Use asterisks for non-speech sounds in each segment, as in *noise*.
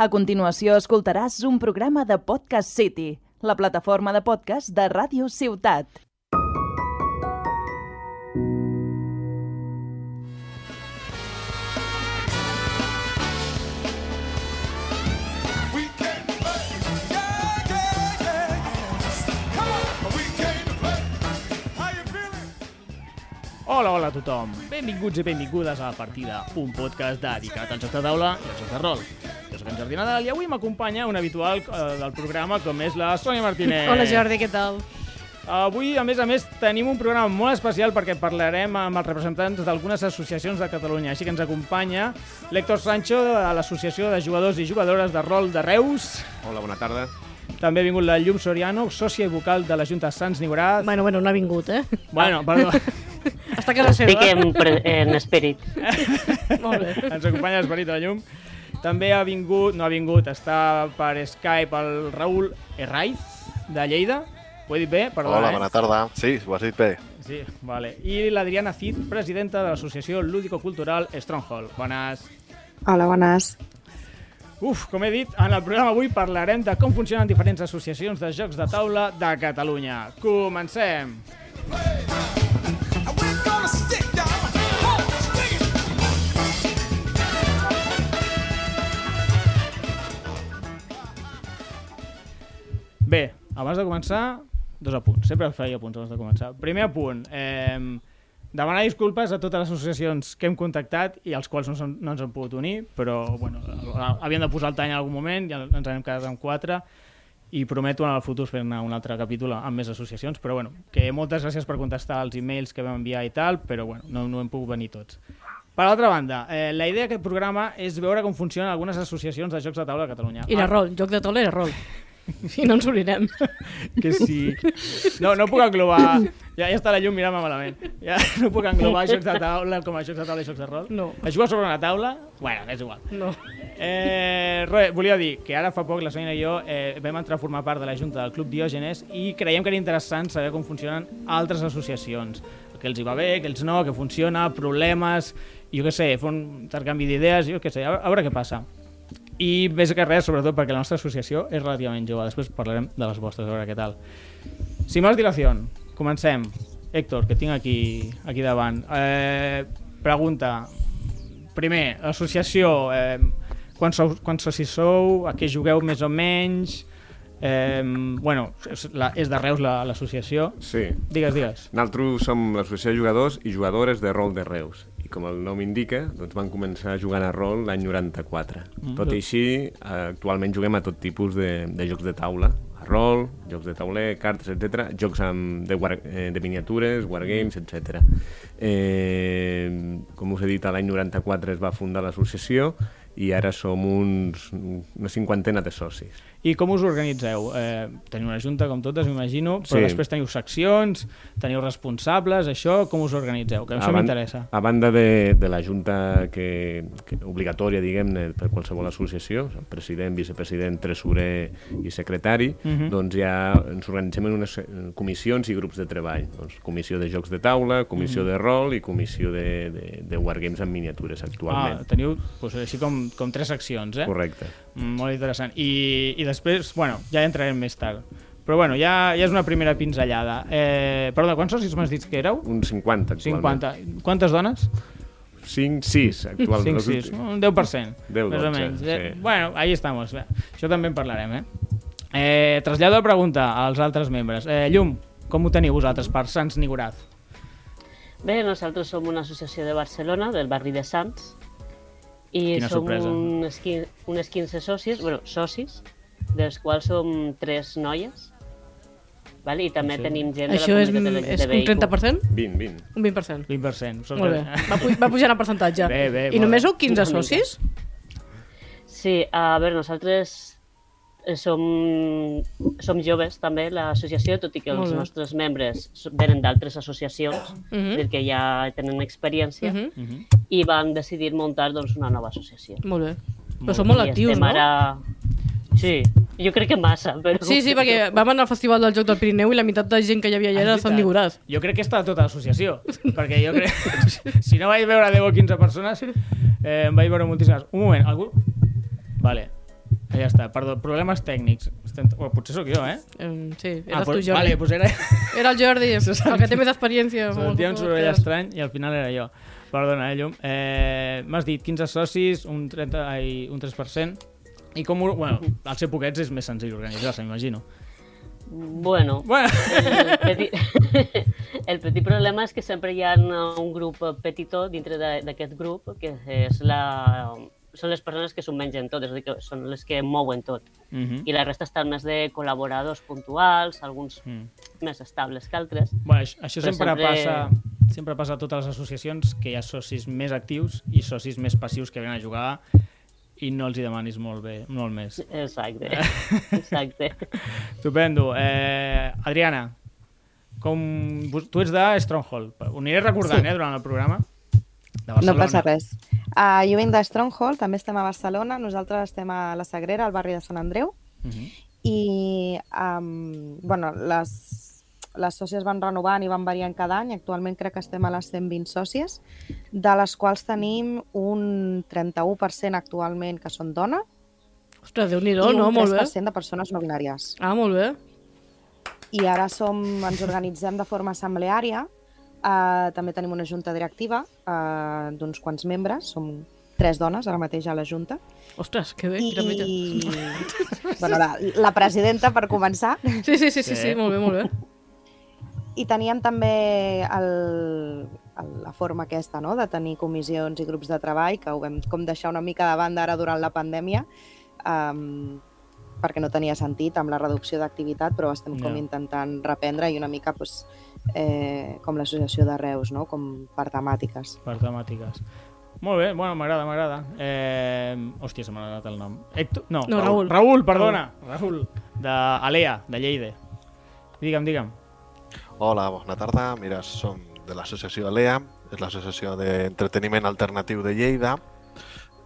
A continuació escoltaràs un programa de Podcast City, la plataforma de podcast de Ràdio Ciutat. Hola, hola a tothom. Benvinguts i benvingudes a La Partida, un podcast dedicat al joc de taula i al joc de rol. En Jordi Nadal i avui m'acompanya un habitual eh, del programa com és la Sònia Martínez. Hola Jordi, què tal? Avui, a més a més, tenim un programa molt especial perquè parlarem amb els representants d'algunes associacions de Catalunya. Així que ens acompanya l'Héctor Sancho de l'Associació de Jugadors i Jugadores de Rol de Reus. Hola, bona tarda. També ha vingut la Llum Soriano, sòcia i vocal de la Junta Sants Nigorat. Bueno, bueno, no ha vingut, eh? Bueno, perdó. Està a casa seva. Estic en, en esperit. *laughs* Molt bé. Ens acompanya l'Esperit de la Llum. També ha vingut, no ha vingut, està per Skype el Raül Herraiz, de Lleida. Ho he dit bé? Perdona, Hola, eh? bona tarda. Sí, ho has dit bé. Sí, vale. I l'Adriana Cid, presidenta de l'associació lúdico-cultural Stronghold. Bones. Hola, bones. Uf, com he dit, en el programa avui parlarem de com funcionen diferents associacions de jocs de taula de Catalunya. Comencem! And Bé, abans de començar, dos apunts. Sempre feia apunts abans de començar. Primer apunt, eh, demanar disculpes a totes les associacions que hem contactat i als quals no, no ens hem pogut unir, però bueno, havíem de posar el tall en algun moment i ens hem quedat amb quatre i prometo en el futur fer-ne un altre capítol amb més associacions, però bueno, que moltes gràcies per contestar els e-mails que vam enviar i tal, però bueno, no, no hem pogut venir tots. Per altra banda, eh, la idea d'aquest programa és veure com funcionen algunes associacions de jocs de taula a Catalunya. I de Ah, rol, joc de taula i de rol. *laughs* *laughs* Si no ens oblidem. que sí. No, no puc englobar... Ja, ja està la llum mirant-me malament. Ja no puc englobar jocs de taula com a jocs de taula i jocs de rol. No. Es juga sobre una taula? Bueno, és igual. No. Eh, res, volia dir que ara fa poc la Sònia i jo eh, vam entrar a formar part de la Junta del Club Diògenes i creiem que era interessant saber com funcionen altres associacions. Que els hi va bé, que els no, que funciona, problemes, jo què sé, fer un intercanvi d'idees, jo què sé, a, a veure què passa. I més que res, sobretot perquè la nostra associació és relativament jove. Després parlarem de les vostres, a veure què tal. Sin más dilación, comencem. Héctor, que tinc aquí, aquí davant. Eh, pregunta. Primer, associació. Eh, quants, sou, quants socis sou? A què jugueu més o menys? Eh, bueno, és, la, és de Reus la- l'associació. Sí. Digues, digues. Nosaltres som l'associació de jugadors i jugadores de rol de Reus. Com el nom indica, doncs van començar jugant a rol l'any 94. Mm. Tot i així, actualment juguem a tot tipus de, de jocs de taula. A rol, jocs de tauler, cartes, etc. Jocs amb, de, war, eh, de miniatures, wargames, etc. Eh, com us he dit, l'any 94 es va fundar l'associació i ara som uns, una cinquantena de socis. I com us organitzeu? Eh, teniu una junta, com totes, m'imagino, però Sí. després teniu seccions, teniu responsables, això, com us organitzeu? Que això m'interessa. A banda de, de la junta que, que obligatòria, diguem-ne, per qualsevol associació, president, vicepresident, tresorer i secretari, Mhm. doncs ja ens organitzem en unes comissions i grups de treball. Doncs comissió de jocs de taula, comissió de rol i comissió de, de, de wargames en miniatures Ah, actualment. teniu doncs, així com, com tres seccions, eh? Correcte. Mm, Molt interessant. I, I després, bueno, ja entrarem més tard. Però bueno, ja, ja és una primera pinzellada. Eh, perdona, quants socis m'has dit que éreu? Un 50 actualment. 50. Quantes dones? 5, 6 actualment. 5, 6. Un 10%. 10, més o 12, menys. Eh, sí. Bueno, ahí estamos. Bé, Això també en parlarem, eh? eh trasllado la pregunta als altres membres. Eh, Llum, com ho teniu vosaltres per Sants Nigoraz? Bé, nosaltres som una associació de Barcelona, del barri de Sants, i Quina som sorpresa. unes, unes 15 socis, bueno, socis, dels quals som tres noies, vale? i també Sí. tenim gent Això de és, la comunitat és un LGTBIQ. 30%? 20, 20. Un 20%. 20%. Sols Molt bé. Va, pu va pujant el percentatge. Bé, bé, I només sou 15 Una mica. socis? Sí, a veure, nosaltres eh, som, som joves també, l'associació, tot i que els nostres membres venen d'altres associacions, Mhm. del que ja tenen experiència, Mhm. Mhm. i van decidir muntar doncs, una nova associació. Molt bé. Molt Però són molt I actius, no? Ara... Sí, jo crec que massa, però... Sí, sí, perquè vam anar al Festival del Joc del Pirineu i la meitat de gent que hi havia allà era de Sant Nigoraz. Jo crec que està tota l'associació, perquè jo crec... *laughs* si no vaig veure 10 o 15 persones, eh, em vaig veure moltíssimes. Un moment, algú... Vale. Ja està, perdó, problemes tècnics. Estem... O potser sóc jo, eh? Eh, sí, eres ah, tu, Jordi. Vale, pues era... Era el Jordi, *laughs* el que té més experiència. Sentia un soroll estrany i al final era jo. Perdona, eh, Llum. Eh, M'has dit 15 socis, un, 30, ai, un 3%. I com... ho- Bueno, al ser poquets és més senzill organitzar-se, m'imagino. Bueno, Bueno, el petit, *laughs* el petit problema és que sempre hi ha un grup petitó dintre d'aquest grup que és la, són les persones que s'ho mengen tot, és a dir, que són les que mouen tot. uh -huh. I la resta estan més de col·laboradors puntuals, alguns mm. més estables que altres. bueno, això, això sempre, sempre- passa sempre passa a totes les associacions que hi ha socis més actius i socis més passius que venen a jugar i no els hi demanis molt bé, molt més. Exacte, *laughs* exacte. Estupendo. Eh, Adriana, com... tu ets de Stronghold. Ho aniré recordant, Sí. eh, durant el programa. De No Barcelona. passa res. Uh, jo vinc de Stronghold, també estem a Barcelona, nosaltres estem a la Sagrera, al barri de Sant Andreu, Uh -huh. i um, bueno, les, les sòcies van renovant i van variant cada any. Actualment crec que estem a les 120 sòcies, de les quals tenim un 31% actualment que són dona Ostres, déu nhi i no? un Molt bé. 3% de persones no binàries. Ah, molt bé. I ara som, ens organitzem de forma assembleària, uh, també tenim una junta directiva uh, d'uns quants membres, som tres dones ara mateix a la junta, Ostres, que bé. quina mitja. i *laughs* bueno, la, la presidenta per començar Sí, sí, sí, sí, Sí. sí, molt bé, molt bé. I teníem també el, el, la forma aquesta no? de tenir comissions i grups de treball que ho vam com deixar una mica de banda ara durant la pandèmia um, perquè no tenia sentit amb la reducció d'activitat però estem com Ja. intentant reprendre i una mica pues, eh, com l'associació de Reus, no? com per temàtiques. per temàtiques. Molt bé, bueno, m'agrada, m'agrada. Eh, hòstia, se m'ha anat el nom. Héctor? No, No, Raül. Raül, perdona. Raül, de Alea, de Lleida. Digue'm, digue'm. Hola, bona tarda. Mira, som de l'associació Alea, és l'associació d'entreteniment alternatiu de Lleida.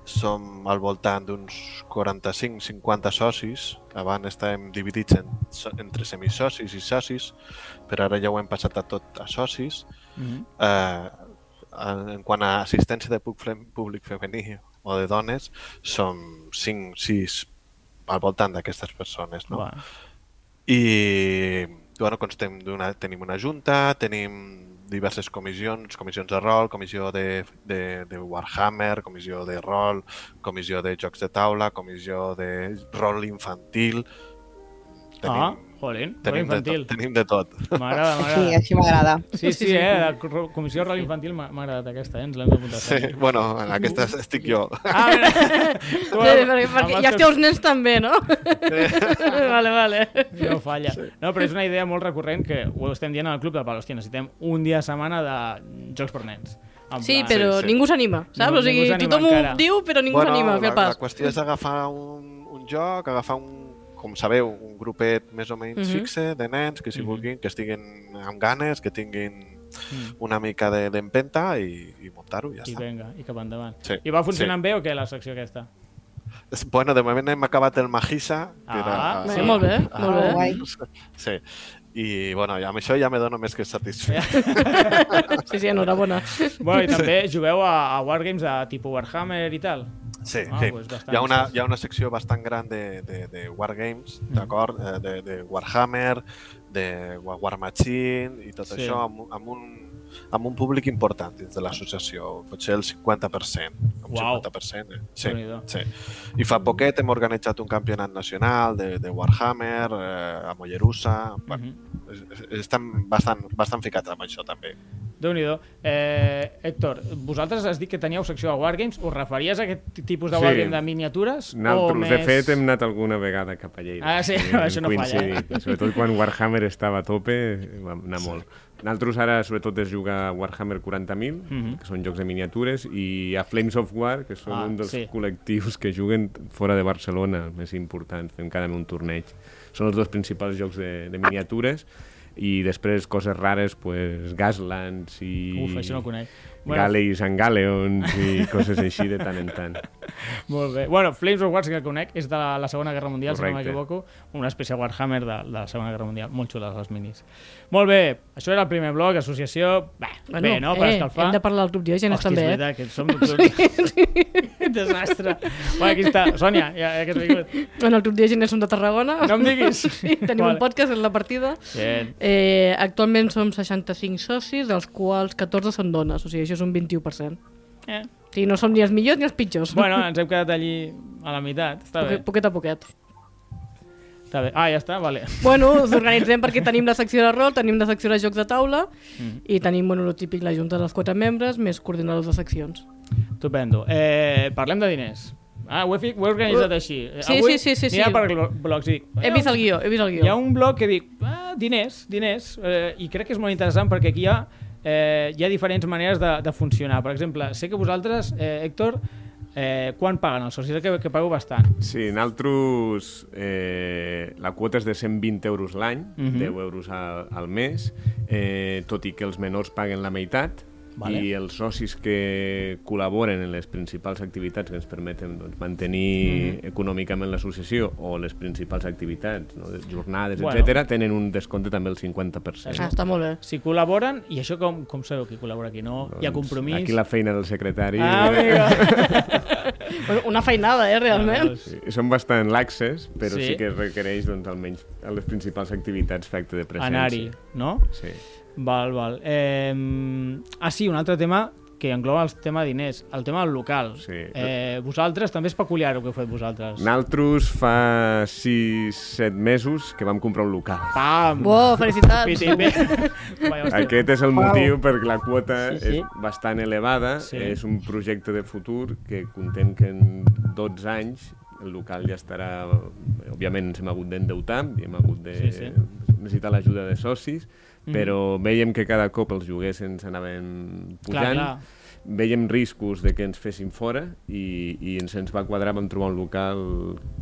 Som al voltant d'uns 45-50 socis. Abans estàvem dividits en, entre semisocis i socis, però ara ja ho hem passat a tot a socis. Mm -hmm. Eh, en, en quant a assistència de públic fem- públic femení o de dones, som 5-6 al voltant d'aquestes persones. No? Va. I bueno, constem d'una, tenim una junta, tenim diverses comissions, comissions de rol, comissió de, de, de Warhammer, comissió de rol, comissió de jocs de taula, comissió de rol infantil. Ah, jolín, tenim, de infantil. tot, tenim de tot. M'agrada, Sí, m'agrada. així m'agrada. Sí, sí, eh? La Comissió Rol Infantil m'ha agradat aquesta, eh? Ens l'hem d'apuntar. Sí, bueno, en aquesta estic jo. Ah, *laughs* mira. Tu, Sí, perquè, perquè ja els teus- nens també, no? *laughs* vale, vale. No falla. No, però és una idea molt recurrent que ho estem dient al Club de Pal. Hòstia, necessitem un dia a setmana de jocs per nens. En Sí, plan- però Sí, sí. ningú s'anima, saps? Ningú- o sigui, ningú tothom encara. ho diu, però ningú s'anima a fer el la, la pas. qüestió és agafar un, un joc, agafar un, com sabeu, un grupet més o menys Mhm. fixe de nens que si Mhm. vulguin, que estiguin amb ganes, que tinguin Mm. una mica de- d'empenta i, i muntar-ho i ja I està. vinga, i cap endavant. Sí, I va funcionant sí. bé o què, la secció aquesta? Bueno, de moment hem acabat el Magisa, que Ah, era... sí. Molt bé, molt bé. Guai. Sí, i bueno, ja amb això ja me dono més que satisfet. Sí, sí, enhorabona. Bueno, i també jugueu a, a Wargames de tipus Warhammer i tal? Sí, Ah, sí. pues hi, ha una, hi ha una secció bastant gran de, de, de Wargames, Mm. d'acord? Eh, De, de Warhammer, de Wa- War Machine i tot Sí. això amb, amb, un, amb un públic important dins de l'associació, potser el 50%. Un Uau. 50%, eh? Sí, sí. I fa poquet hem organitzat un campionat nacional de, de Warhammer eh, a Mollerussa. Bueno, Mhm. es- es- estem bastant, bastant ficats amb això també. Déu-n'hi-do. Eh, Héctor, vosaltres has dit que teníeu secció de Wargames. Us referies a aquest tipus de Sí. Wargame de miniatures? Nosaltres, o més... de fet, hem anat alguna vegada cap a Lleida. Ah, sí? *laughs* Això no falla, eh? coincidit. Sobretot quan Warhammer estava a tope, vam anar molt. Nosaltres ara, sobretot, és jugar a Warhammer 40.000, Mhm. que són jocs de miniatures, i a Flames of War, que són Ah, un dels sí. col·lectius que juguen fora de Barcelona, els més importants, fem cada un torneig. Són els dos principals jocs de, de miniatures, i després coses rares, pues, Gaslands i... Uf, això no ho conec. Bueno. Galeis and Galeons i coses així de tant en tant. *laughs* Molt bé. Bueno, Flames of War sí que conec, és de la, la Segona Guerra Mundial, si no Correcte. m'equivoco, una espècie de Warhammer de, de la Segona Guerra Mundial, molt xules les minis. Molt bé, això era el primer bloc, associació, bé, Bueno, bé no? Per eh, escalfar. hem de parlar del Club Diògenes Hòstia, també, és eh? veritat, que som tots... *laughs* Desastre. Bueno, aquí està. Sònia, ja, ja que has vingut. Bueno, el Club Diògenes som de Tarragona. No em diguis. *laughs* Sí, tenim Vale. un podcast en la partida. Bien. Eh, actualment som 65 socis, dels quals 14 són dones, o sigui, això és un 21%. Eh. O sigui, no som ni els millors ni els pitjors. Bueno, ens hem *laughs* quedat allí a la meitat. Està bé. Poquet, a poquet. Està bé. Ah, ja està, vale. Bueno, us organitzem perquè tenim la secció de rol, tenim la secció de jocs de taula Mm. i tenim, bueno, el típic, la junta dels quatre membres més coordinadors de seccions. Estupendo. Eh, parlem de diners. Ah, ho he, ho he organitzat Uh, així. sí, Avui sí, sí, sí, sí. per blocs. Dic, He vist el guió, he vist el guió. Hi ha un bloc que dic, ah, diners, diners, eh, i crec que és molt interessant perquè aquí hi ha, eh, hi ha diferents maneres de, de funcionar. Per exemple, sé que vosaltres, eh, Héctor, eh, quan paguen els socis? Que, que pagueu bastant. Sí, nosaltres eh, la quota és de 120 euros l'any, Mhm. 10 euros al, al mes, eh, tot i que els menors paguen la meitat, Vale. i els socis que col·laboren en les principals activitats que ens permeten doncs, mantenir Mhm. econòmicament l'associació o les principals activitats, no? de jornades, Bueno. etc tenen un descompte també el 50%. Ah, està molt bé. Si col·laboren, i això com, com sabeu qui col·labora, qui no? hi ha compromís? Aquí la feina del secretari... Ah, *laughs* *laughs* una feinada, eh, realment. Sí, són bastant laxes, però Sí. sí, sí que requereix doncs, almenys a les principals activitats fer acte de presència. Anar-hi, no? Sí. Val, val. Eh, ah, sí, un altre tema que engloba el tema de diners, el tema del local. Sí. Eh, vosaltres, també és peculiar el que heu fet vosaltres. Naltros fa 6-7 mesos que vam comprar un local. Pam! Uau, felicitats. Piti. *laughs* Aquest és el motiu perquè la quota Sí, sí. és bastant elevada. Sí. És un projecte de futur que contem que en 12 anys el local ja estarà... Òbviament ens hem hagut d'endeutar i hem hagut de Sí, sí. Necessitar l'ajuda de socis, Mhm. però veiem que cada cop els lloguers ens anaven pujant. clar. Veiem riscos de que ens fessin fora i, i ens, ens va quadrar, vam trobar un local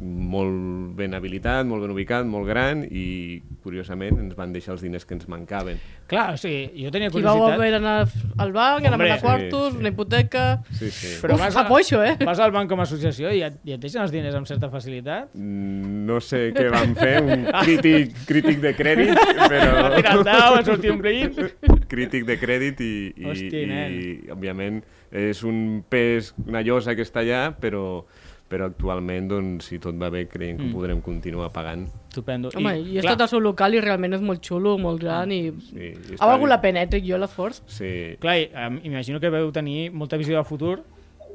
molt ben habilitat, molt ben ubicat, molt gran i curiosament ens van deixar els diners que ens mancaven. Clar, o sigui, jo tenia Aquí vau curiositat... haver d'anar al banc, anar a quartos, sí, sí. una hipoteca... Sí, sí. Però Uf, vas, a, poixo, eh? vas al banc com a associació i et, i et deixen els diners amb certa facilitat? Mm, No sé què vam fer, un crític, crític de crèdit, *laughs* però... Va tirar el dau, va sortir un brillit... crític de crèdit i, i, Hosti, i, òbviament, és un pes, una llosa que està allà, però, però actualment, doncs, si tot va bé, creiem que Mm. podrem continuar pagant. Estupendo. Home, i, he clar, estat al seu local i realment és molt xulo, molt gran i... Sí, i Ha valgut la pena, eh, Tric jo, l'esforç? Sí, Clar, i, em, imagino que veu tenir molta visió de futur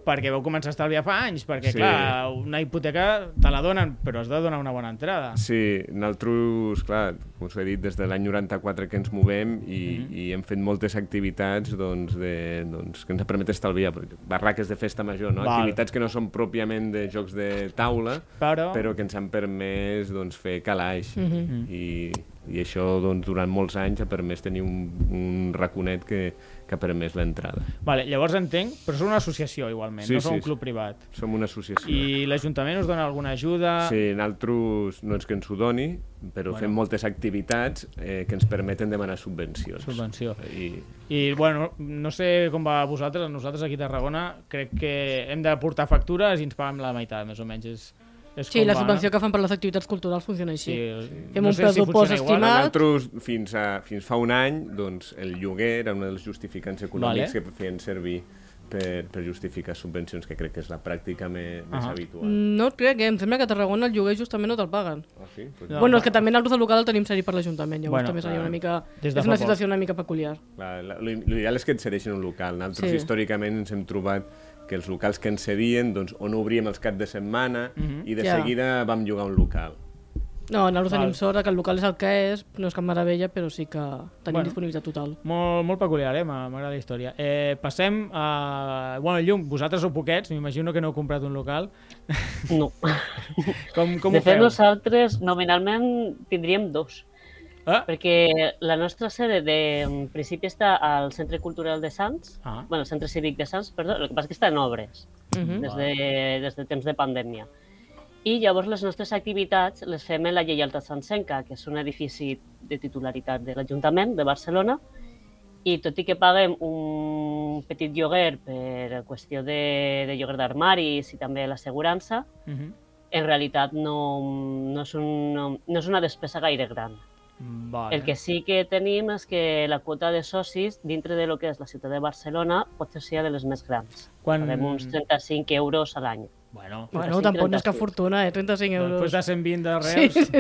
perquè vau començar a estalviar fa anys, perquè, Sí. clar, una hipoteca te la donen, però has de donar una bona entrada. Sí, nosaltres, clar, com us he dit, des de l'any 94 que ens movem i, Mhm. i hem fet moltes activitats doncs, de, doncs, que ens permet estalviar. Barraques de festa major, no? Val. activitats que no són pròpiament de jocs de taula, Però... però que ens han permès doncs, fer calaix. Mhm. I, I això doncs, durant molts anys ha permès tenir un, un raconet que, que ha permès l'entrada. Vale, llavors entenc, però sou una associació igualment, Sí, no sou sí, un club privat. Som una associació. I l'Ajuntament us dona alguna ajuda? Sí, nosaltres no és que ens ho doni, però Bueno. fem moltes activitats eh, que ens permeten demanar subvencions. Subvenció. I, I, bueno, no sé com va a vosaltres, nosaltres aquí a Tarragona crec que hem de portar factures i ens paguem la meitat, més o menys. És, és Sí, com la va, subvenció no? que fan per les activitats culturals funciona així. Sí, Fem no un si pressupost igual. estimat. nosaltres, fins, a, fins fa un any, doncs, el lloguer era un dels justificants econòmics Vale. que feien servir per, per justificar subvencions, que crec que és la pràctica més, més Ahà. habitual. No et crec, eh? Em sembla que a Tarragona el lloguer justament no te'l paguen. Ah, sí? Pues, No. bueno, és que també nosaltres al local el tenim cedit per l'Ajuntament, llavors Bueno, també seria una mica... Des de és una poc. situació una mica peculiar. clar, la- lo- L'ideal és que et cedeixin un local. Nosaltres, Sí. històricament, ens hem trobat que els locals que ens cedien, doncs, on obríem els caps de setmana Mhm. i de Ja. seguida vam llogar un local. No, nosaltres Val. tenim sort que el local és el que és, no és cap meravella, però sí que tenim Bueno. disponibilitat total. Molt, molt peculiar, eh? M'agrada la història. Eh, passem a... Bueno, Llum, vosaltres sou poquets, m'imagino que no heu comprat un local. No. Com, com de ho fet, feu? nosaltres nominalment tindríem dos. Ah, Perquè la nostra sede de en principi està al Centre Cultural de Sants, ah, bueno, Centre Cívic de Sants, perdó, el que passa és que està en obres Uh -huh. des de, des de temps de pandèmia. I llavors les nostres activitats les fem en la Lleialtat Santsenca, que és un edifici de titularitat de l'Ajuntament de Barcelona, i tot i que paguem un petit lloguer per qüestió de, de lloguer d'armaris i també l'assegurança, Mhm. en realitat no, no, és un, no, no és una despesa gaire gran. Vale. El que sí que tenim és que la quota de socis dintre de lo que és la ciutat de Barcelona pot ser de les més grans. Quan... Paguem uns 35 euros a l'any. Bueno, Bueno, 35, tampoc no és cap 36. fortuna, eh? 35 euros. després de 120 de Sí, Reus...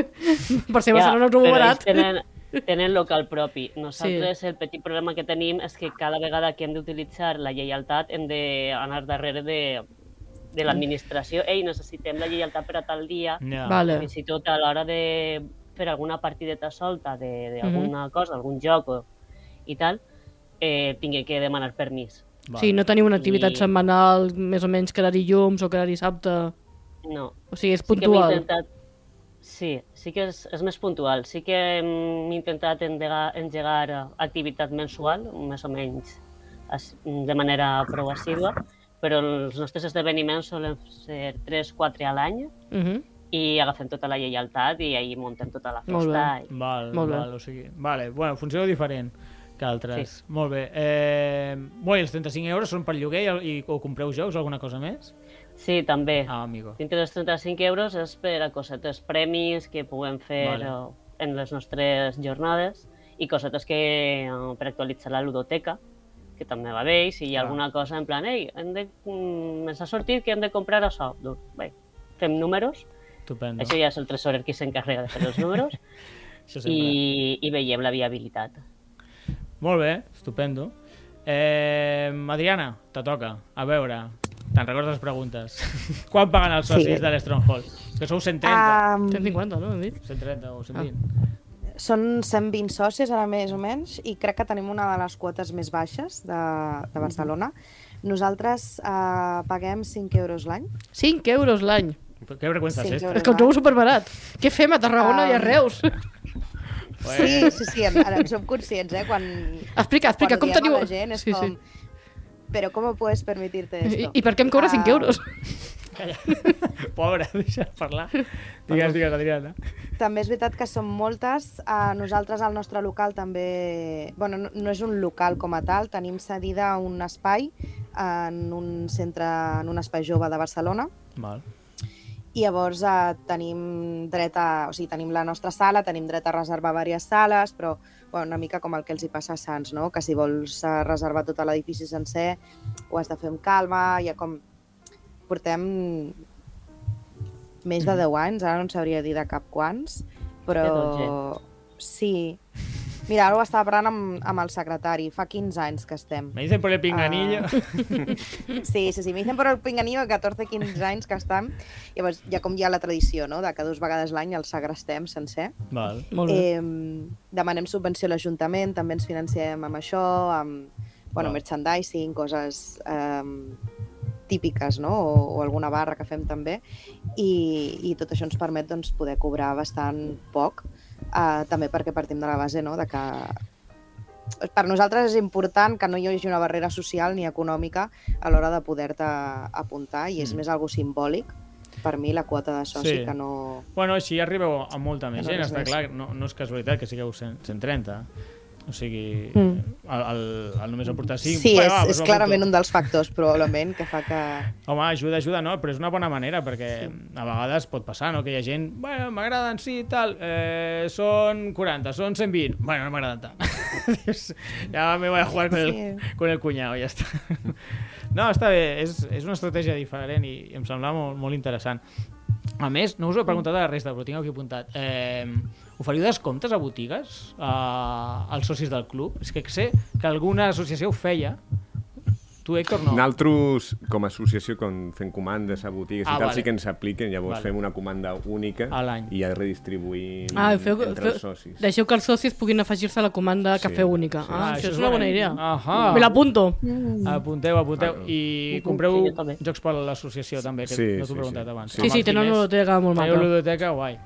per si Barcelona no ho trobo però barat. Tenen, tenen local propi. Nosaltres el petit problema que tenim és que cada vegada que hem d'utilitzar la lleialtat hem d'anar darrere de, de l'administració. Ei, necessitem la lleialtat per a tal dia. Ja. Vale. Fins i tot a l'hora de fer alguna partideta solta d'alguna cosa, algun joc o, i tal, eh, tingué que demanar permís. Vale. Sí, no teniu una activitat I- setmanal, més o menys cada dilluns o cada dissabte. No. O sigui, és Sí que puntual. intentat... Sí, sí que és, és més puntual. Sí que hem intentat endegar, engegar activitat mensual, més o menys de manera prou assídua, però els nostres esdeveniments solen ser 3-4 a l'any Mhm. I agafem tota la lleialtat i ahir muntem tota la Molt festa. I... Val, Molt bé. val, o sigui... Vale, bueno, funciona diferent que altres. Molt bé. Eh, bueno, els 35 euros són per lloguer i, i o compreu jocs o alguna cosa més? Sí, també. Ah, amigo. Dintre dels 35 euros és per a cosetes premis que puguem fer Vale. en les nostres jornades i cosetes que eh, per actualitzar la ludoteca, que també va bé, i si hi ha Clar. alguna cosa en plan, ei, hem de, mm, ens ha sortit que hem de comprar això. Doncs, bé, fem números, Estupendo. això ja és el tresorer qui s'encarrega de fer els números, *laughs* i, i veiem la viabilitat. Molt bé, estupendo. Eh, Adriana, te toca. A veure, te'n recordes les preguntes? *laughs* Quan paguen els socis Sí. de l'Stronghold? Que sou 130. Um, 150, no? Hem dit? 130 o 120. són 120 socis ara més o menys i crec que tenim una de les quotes més baixes de, de Barcelona. Nosaltres uh, paguem 5 euros l'any. 5 euros l'any. Què freqüentes Sí, és que esta? És que ho trobo superbarat. Què fem a Tarragona i a Um, Reus? Sí, sí, sí, ara en som conscients, eh? Quan, Explica, explica, quan com teniu... la gent és Sí, com... Però com puedes permitirte I, esto? I per què em cobra 5 Ah, euros? Calla. *laughs* Pobre, deixa parlar. Digues, digues, Adriana. També és veritat que som moltes. A nosaltres, al nostre local, també... bueno, no, no és un local com a tal, tenim cedida un espai en un centre, en un espai jove de Barcelona, Val. I llavors eh, tenim dret a... O sigui, tenim la nostra sala, tenim dret a reservar diverses sales, però bueno, una mica com el que els hi passa a Sants, no? que si vols eh, reservar tot l'edifici sencer ho has de fer amb calma, ja com... Portem més de 10 anys, ara no en sabria dir de cap quants, però sí. Mira, ara ho estava parlant amb, amb el secretari, fa 15 anys que estem. Me dicen por el pinganillo. *laughs* Sí, sí, sí, me dicen por el pinganillo 14-15 anys que estem. Llavors, ja com hi ha la tradició, no?, de que dues vegades l'any el segrestem sencer. Val. Molt bé. Eh, demanem subvenció a l'Ajuntament, també ens financiem amb això, amb bueno, Val. merchandising, coses eh, típiques, no?, o, o alguna barra que fem també, i, i tot això ens permet doncs, poder cobrar bastant poc, eh, també perquè partim de la base no?, de que per nosaltres és important que no hi hagi una barrera social ni econòmica a l'hora de poder-te apuntar i és Mm. més algo simbòlic per mi la quota de soci Sí. que no... Bueno, així arribeu a molta més No, gent, està més. clar. No, no és casualitat que sigueu 100, 130. O sigui, Mm. el, el, el només aportar 5... Sí, és, va, és doncs clarament un dels factors, probablement, que fa que... Home, ajuda, ajuda, no? Però és una bona manera, perquè sí. a vegades pot passar, no? Que hi ha gent, bueno, m'agraden, sí, tal, eh, són 40, són 120, bueno, no m'agraden tant. *laughs* Ja me voy a jugar con el, Sí. con el cuñado, ja està. *laughs* No, està bé, és, és una estratègia diferent i, i em sembla molt, molt interessant. A més, no us ho he preguntat a la resta, però tinc aquí apuntat. Eh, oferiu descomptes a botigues a, als socis del club? És que sé que alguna associació ho feia. Tu, Héctor, no. Nosaltres, com a associació, quan fem comandes a botigues Ah, i tal, vale. sí que ens apliquen, llavors Vale. fem una comanda única A l'any. i ja redistribuïm Ah, feu, entre feu, els socis. deixeu que els socis puguin afegir-se a la comanda Sí, cafè única. sí. Ah, això és una bona idea. Ahà. Me l'apunto. Apunteu, apunteu. Ah, I compreu sí, jocs per l'associació, també, que Sí, no t'ho he sí, preguntat sí. abans. Sí. Sí, tenen una biblioteca molt Teniu maca. ludoteca, guai.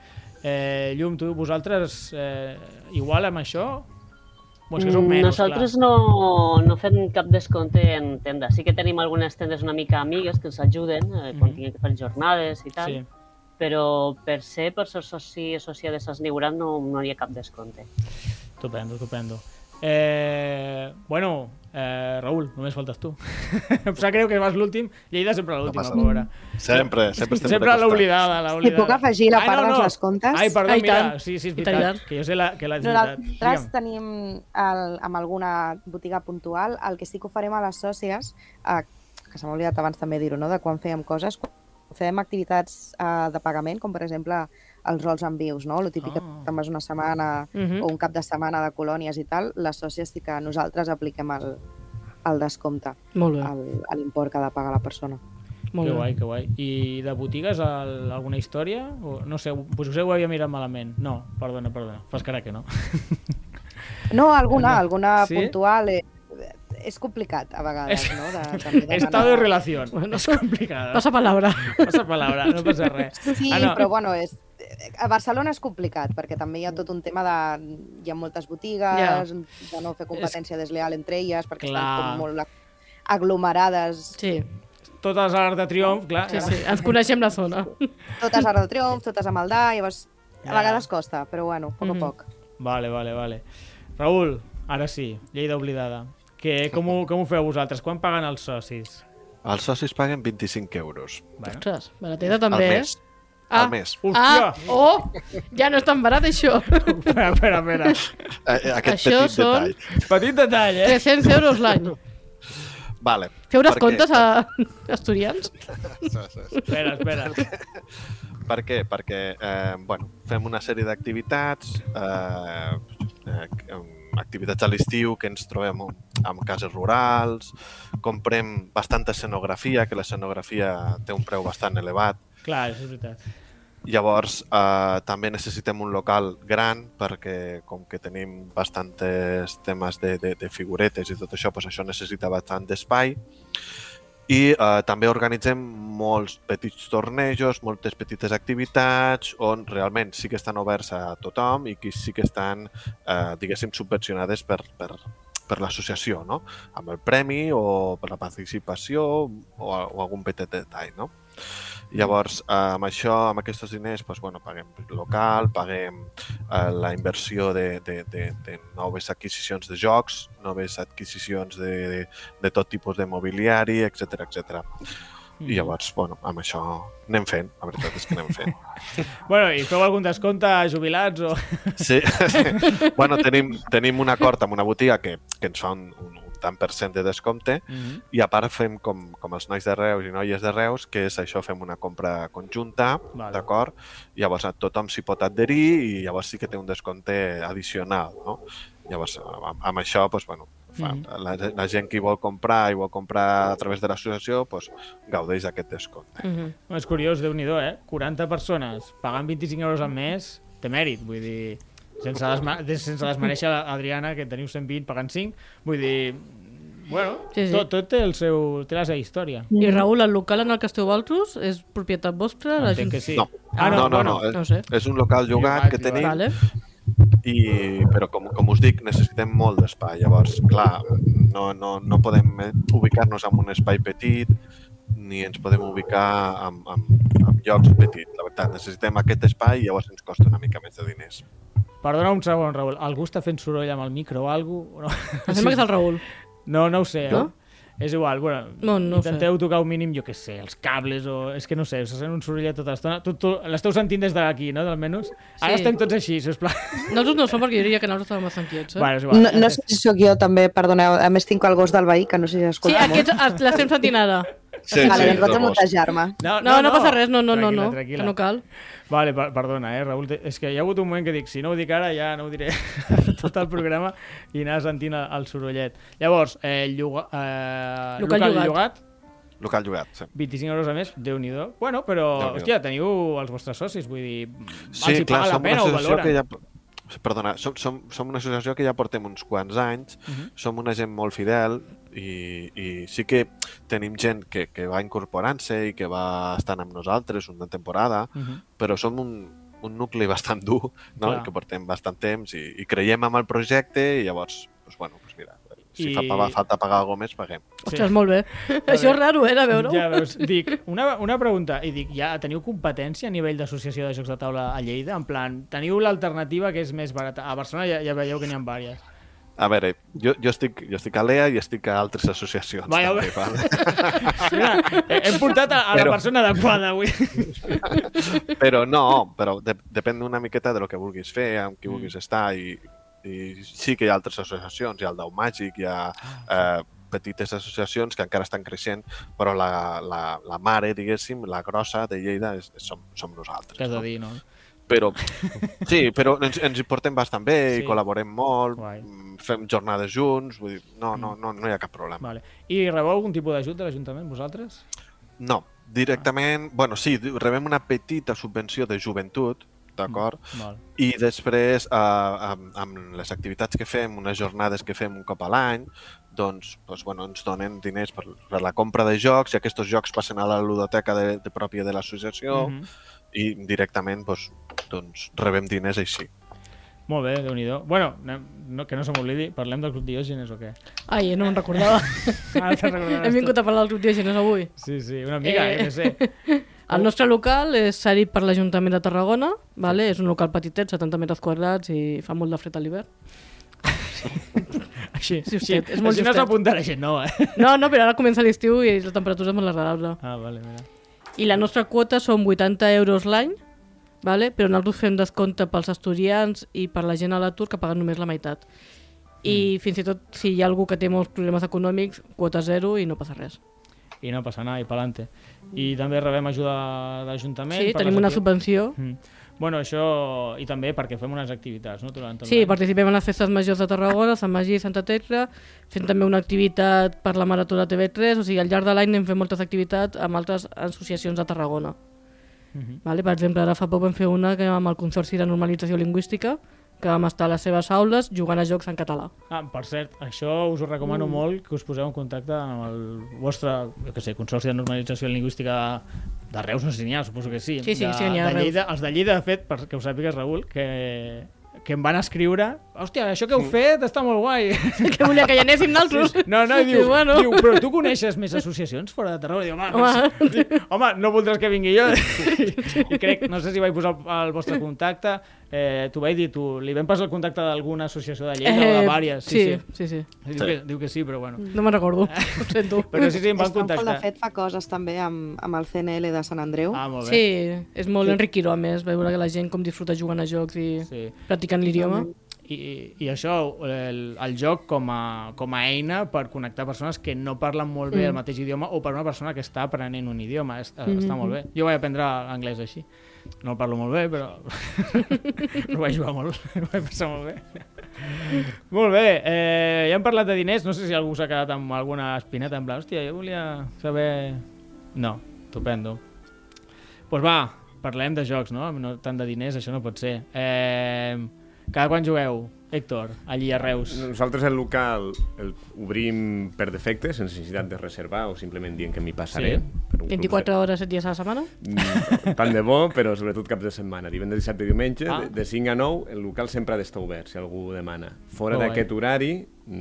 Eh, Llum, tu, vosaltres, eh, igual amb això? O és que Mm, menys, Nosaltres clar. no, no fem cap descompte en tenda. Sí que tenim algunes tendes una mica amigues que ens ajuden eh, quan Mhm. tinguem que fer jornades i tal, Sí. però per ser, per ser soci associat de Sas Neurat no, no hi ha cap descompte. Estupendo, estupendo. Eh, bueno, eh, Raül, només faltes tu. em sap greu que vas l'últim. Lleida sempre l'última, passa pobra. Sempre, sempre estem Sempre de costat. l'oblidada, Si l'oblidada. puc afegir la part dels descomptes? Ai, perdó, Ah, i mira, tant. sí, sí, és veritat, que jo sé la, que l'haig veritat. Nosaltres tenim el, amb alguna botiga puntual, el que sí que ho farem a les sòcies, eh, que se m'ha oblidat abans també dir-ho, no? de quan fèiem coses, quan fem activitats eh, de pagament, com per exemple els rols en vius, no? el típic Ah. que te'n vas una setmana Mhm. o un cap de setmana de colònies i tal, les sòcies sí que nosaltres apliquem el, el descompte Molt bé, al- a l'import que ha de pagar la persona. molt que bé. guai, que guai. I de botigues al, alguna història? O, no sé, potser ho havia mirat malament. No, perdona, perdona. Fas cara que no. *laughs* No, alguna, alguna Sí? puntual eh, és complicat a vegades, no? De, també demanar- *laughs* Estado de relación. Bueno. és complicada. Passa palabra. Passa palabra, no passa res. Sí, Ah, no. però bueno, és, a Barcelona és complicat, perquè també hi ha tot un tema de... Hi ha moltes botigues, Ja. de no fer competència desleal entre elles, perquè Clar. estan com molt aglomerades, Sí, Totes a l'Arc de Triomf, clar. sí, sí. Ens coneixem la zona. totes a de Triomf, totes a Maldà, llavors Ja. a vegades costa, però bueno, poc Mhm. a poc. Vale, vale, vale. Raül, ara sí, Lleida oblidada. Que, com, ho, com ho feu vosaltres? Quan paguen els socis? Els socis paguen 25 euros Bueno. Ostres, barateta al també, eh? Mes. Ah. Al mes. Ah, Hòstia! oh, ja no és tan barat això. *laughs* Espera, espera, espera. Eh, eh, Aquest Això petit són- detall. Petit detall, eh? 300 euros l'any. Vale. Feu Per què? descomptes a *laughs* estudiants? Espera, espera. Per què? Perquè eh, bueno, fem una sèrie d'activitats, eh, eh, activitats a l'estiu que ens trobem en cases rurals, comprem bastanta escenografia, que l'escenografia té un preu bastant elevat, Clar, és veritat. Llavors, eh, també necessitem un local gran perquè com que tenim bastantes temes de, de, de figuretes i tot això, doncs això necessita bastant d'espai. I eh, també organitzem molts petits tornejos, moltes petites activitats on realment sí que estan oberts a tothom i que sí que estan, eh, diguéssim, subvencionades per, per, per l'associació, no? amb el premi o per la participació o, o algun petit detall. No? Llavors, eh, amb això, amb aquests diners, doncs, bueno, paguem local, paguem eh, la inversió de, de, de, de noves adquisicions de jocs, noves adquisicions de, de, de tot tipus de mobiliari, etc etc. I llavors, bueno, amb això anem fent, la veritat és que anem fent. *laughs* Bueno, i feu algun descompte a jubilats o... *laughs* Sí, bueno, tenim, tenim un acord amb una botiga que, que ens fa un, un, un tant per cent de descompte Mm -hmm. i a part fem com, com els nois de Reus i noies de Reus, que és això, fem una compra conjunta, Vale. d'acord? Llavors a tothom s'hi pot adherir i llavors sí que té un descompte addicional, no? Llavors amb, amb això, doncs, bueno, fa, Mhm. la, la gent que hi vol comprar i vol comprar a través de l'associació, doncs, gaudeix d'aquest descompte. Mhm. És curiós, déu nhi eh? 40 persones pagant 25 euros al mes, té mèrit, vull dir... Sense, desma sense desmereixer l'Adriana, que teniu 120 pagant 5, vull dir... Bueno, Sí, sí. Tot, tot té, el seu, té la seva història. I Raül, el local en el que esteu vosaltres és propietat vostra? La Jun- que sí. No. Ah, no, no, no, bueno, no, és, no sé. és un local llogat que tenim. Vale. i, però com, com us dic, necessitem molt d'espai. Llavors, clar, no, no, no podem eh, ubicar-nos en un espai petit ni ens podem ubicar en, en llocs petits. La veritat, necessitem aquest espai i llavors ens costa una mica més de diners. Perdona un segon, Raül. Algú està fent soroll amb el micro o alguna cosa? No, Em sembla que és el Raül. no, no ho sé. No? Eh? És igual, bueno, No, no sé. intenteu tocar un mínim, jo què sé, els cables o... És que no sé, se sent un sorollet tota l'estona. Tu, tu l'esteu sentint des d'aquí, no?, d'almenys? Ara Sí. estem tots així, sisplau. Nosaltres no som perquè jo diria que nosaltres estàvem bastant quiets, eh? Bueno, és igual. No, no sé si sóc jo també, perdoneu, a més tinc el gos del veí, que no sé si Sí, escolta molt. aquests els- l'estem sentint ara. Sí, Vale, sí, doncs vaig a mutejar-me. No, no, passa res, no, no, no, Tranquil·la, no, tranquil·la. que no cal. Vale, per, perdona, eh, Raül. És que hi ha hagut un moment que dic, si no ho dic ara, ja no ho diré *laughs* tot el programa i anar sentint el, el sorollet. Llavors, eh, lloga, eh, Local local, llogat. llogat, Local llogat, sí. 25 euros a més, déu nhi Bueno, però, hòstia, teniu els vostres socis, vull dir, Sí, els hi clar, paga la pena, associació valoren. que ja... Perdona, som, som, som una associació que ja portem uns quants anys, Mhm. som una gent molt fidel i, i sí que tenim gent que, que va incorporant-se i que va estant amb nosaltres una temporada, Mhm. però som un, un nucli bastant dur, no? Clar. que portem bastant temps i, i creiem en el projecte i llavors, doncs, bueno, doncs mira, si I- fa pagar, falta pagar alguna més, paguem. Ostres, molt bé. *laughs* Això és raro, eh, de veure-ho. Ja veus, dic, una, una pregunta, i dic, ja teniu competència a nivell d'associació de jocs de taula a Lleida? En plan, teniu l'alternativa que és més barata? A Barcelona ja, ja veieu que n'hi ha vàries. A veure, jo, jo, estic, jo estic a l'EA i estic a altres associacions. Vaja, també, val? *laughs* Mira, he- hem portat a, a la Però- persona adequada avui. *laughs* però no, però de, depèn una miqueta de lo que vulguis fer, amb qui Mm. vulguis estar i, i sí que hi ha altres associacions, hi ha el Dau Màgic, hi ha Ah, eh, petites associacions que encara estan creixent, però la, la, la mare, diguéssim, la grossa de Lleida és, és, som, som nosaltres. Què has de no? dir, no? Però, sí, però ens, ens hi portem bastant bé Sí. i col·laborem molt, Guai. mm, fem jornades junts, vull dir, no, no, no, no hi ha cap problema. Vale. I rebeu algun tipus d'ajut de l'Ajuntament, vosaltres? No, directament, bueno, sí, rebem una petita subvenció de joventut, d'acord? Val. I després, eh, amb, amb les activitats que fem, unes jornades que fem un cop a l'any, doncs, doncs bueno, ens donen diners per, per la compra de jocs i aquests jocs passen a la ludoteca de, de pròpia de l'associació Mhm. I directament doncs, doncs, rebem diners així. Molt bé, déu nhi Bueno, anem- no, que no se m'oblidi, parlem del Club Diògenes o què? Ai, no me'n recordava. *laughs* Recordaràs Hem vingut a parlar del Club Diògenes avui. Sí, sí, una mica, eh, Eh. que sé. El nostre local és cedit per l'Ajuntament de Tarragona, vale? és un local petitet, 70 metres quadrats i fa molt de fred a l'hivern. *laughs* Així, Sí, justet, és molt així no s'apunta la gent nova, eh? No, no, però ara comença l'estiu i la temperatura és molt agradable. Ah, vale, mira. I la nostra quota són 80 euros l'any, vale? però nosaltres fem descompte pels estudiants i per la gent a l'atur que paguen només la meitat. I Mm. fins i tot si hi ha algú que té molts problemes econòmics, quota zero i no passa res. I no passa nada, i pa'lante. I també rebem ajuda de l'Ajuntament. Sí, tenim una subvenció. Mm. Bueno, això... I també perquè fem unes activitats, no? Durant tot Sí, participem en les festes majors de Tarragona, Sant Magí i Santa Tecla, fem també una activitat per la Marató de TV3, o sigui, al llarg de l'any anem fent moltes activitats amb altres associacions de Tarragona. Mhm. Vale? Per exemple, ara fa poc vam fer una que amb el Consorci de Normalització Lingüística, que vam estar a les seves aules jugant a jocs en català. Ah, per cert, això us ho recomano Mm. molt, que us poseu en contacte amb el vostre, jo què sé, Consorci de Normalització Lingüística de, Reus, no sé si n'hi ha, suposo que sí. Sí, sí, de, sí, n'hi ha de. Lleida, els de Lleida, de fet, perquè ho sàpigues, Raül, que, que em van escriure hòstia, això que heu fet està molt guai. *laughs* que volia que hi anéssim nosaltres. No, no, i diu, I bueno. diu, però tu coneixes més associacions fora de Tarragona? Diu, home, Home. no, home, no voldràs que vingui jo? I crec, no sé si vaig posar el, el vostre contacte, eh, t'ho vaig dir, tu, li vam passar el contacte d'alguna associació de Lleida o de vàries? sí, sí, sí. Diu, que, diu que sí, però bueno. No me'n recordo, ho sento. *laughs* Però sí, sí, em van Stonefall, de contactar. fet, fa coses també amb, amb el CNL de Sant Andreu. Ah, molt bé. Sí, és molt sí. enriquidor, a més, veure que la gent com disfruta jugant a jocs i Sí. practicant l'idioma. I, I això, el, el joc com a, com a eina per connectar persones que no parlen molt bé Mm. el mateix idioma o per una persona que està aprenent un idioma. Està, Mhm. està molt bé. Jo vaig aprendre anglès així. No el parlo molt bé, però, *laughs* però vaig jugar molt, ho vaig passar molt bé. Molt bé, eh, ja hem parlat de diners, no sé si algú s'ha quedat amb alguna espineta en plan, hòstia, jo volia saber... No, estupendo. Doncs pues va, parlem de jocs, no? no? Tant de diners, això no pot ser. Eh, cada quan jugueu, Héctor, allí a Reus? Nosaltres el local el obrim per defecte, sense necessitat de reservar o simplement dient que m'hi passaré. Sí. per un club 24 hores, 7 dies a la setmana? Mm, tant de bo, però sobretot caps de setmana. Divendres, dissabte i diumenge, Ah. de, de 5 a 9, el local sempre ha d'estar obert, si algú demana. Fora bé. d'aquest horari,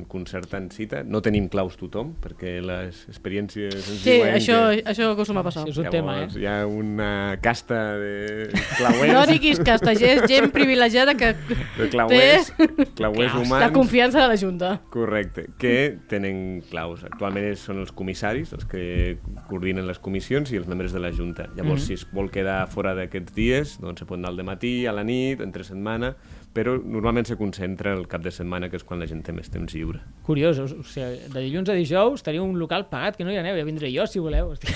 concertant cita, no tenim claus tothom, perquè les experiències ens Sí, diuen això, que... això acostuma a passar. Sí, és un tema, Llavors, eh? hi ha una casta de clauers, No diguis que està gent, gent privilegiada que de clauers, té clauers humans. la confiança de la Junta. Correcte, que tenen claus. Actualment és- són els comissaris, els que coordinen les comissions i els membres de la Junta. Llavors, Mhm. si es vol quedar fora d'aquests dies, doncs se pot anar al matí, a la nit, entre setmana, però normalment se concentra el cap de setmana, que és quan la gent té més temps lliure. Curiós, o sigui, de dilluns a dijous teniu un local pagat, que no hi aneu, ja vindré jo si voleu. Hòstia.